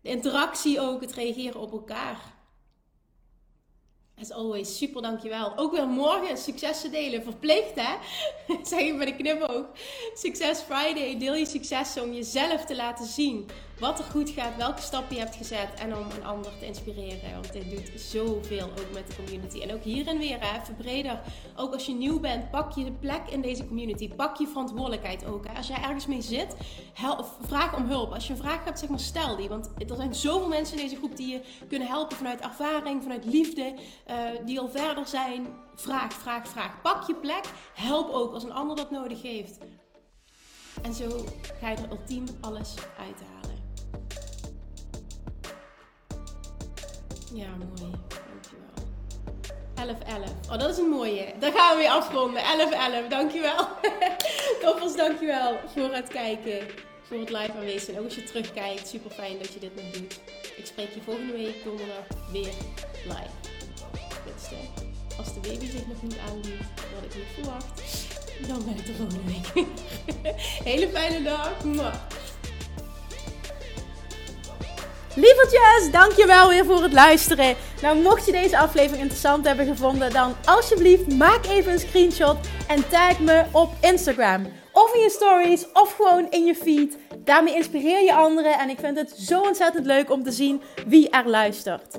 de interactie ook, het reageren op elkaar. As always, super dankjewel. Ook weer morgen successen delen. Verplicht hè? zeg ik met een knipoog. Succes Friday. Deel je successen om jezelf te laten zien wat er goed gaat, welke stappen je hebt gezet en om een ander te inspireren. Want dit doet zoveel ook met de community. En ook hierin weer, hè, even breder. Ook als je nieuw bent, pak je de plek in deze community. Pak je verantwoordelijkheid ook. Hè. Als jij ergens mee zit, vraag om hulp. Als je een vraag hebt, zeg maar stel die. Want er zijn zoveel mensen in deze groep die je kunnen helpen vanuit ervaring, vanuit liefde, uh, die al verder zijn. Vraag, vraag, vraag. Pak je plek. Help ook als een ander dat nodig heeft. En zo ga je er ultiem alles uithalen. Ja, mooi. Dankjewel. 11-11. Oh, dat is een mooie. Daar gaan we weer afronden. 11-11. Dankjewel. Toppers, dankjewel voor het kijken. Voor het live aanwezig zijn. Ook als je terugkijkt. Super fijn dat je dit nog doet. Ik spreek je volgende week donderdag weer live. Als de baby zich nog niet aanbiedt, wat ik niet verwacht, dan ben ik er volgende week. Hele fijne dag. Lievertjes, dankjewel weer voor het luisteren. Nou, mocht je deze aflevering interessant hebben gevonden, dan alsjeblieft maak even een screenshot en tag me op Instagram. Of in je stories, of gewoon in je feed. Daarmee inspireer je anderen en ik vind het zo ontzettend leuk om te zien wie er luistert.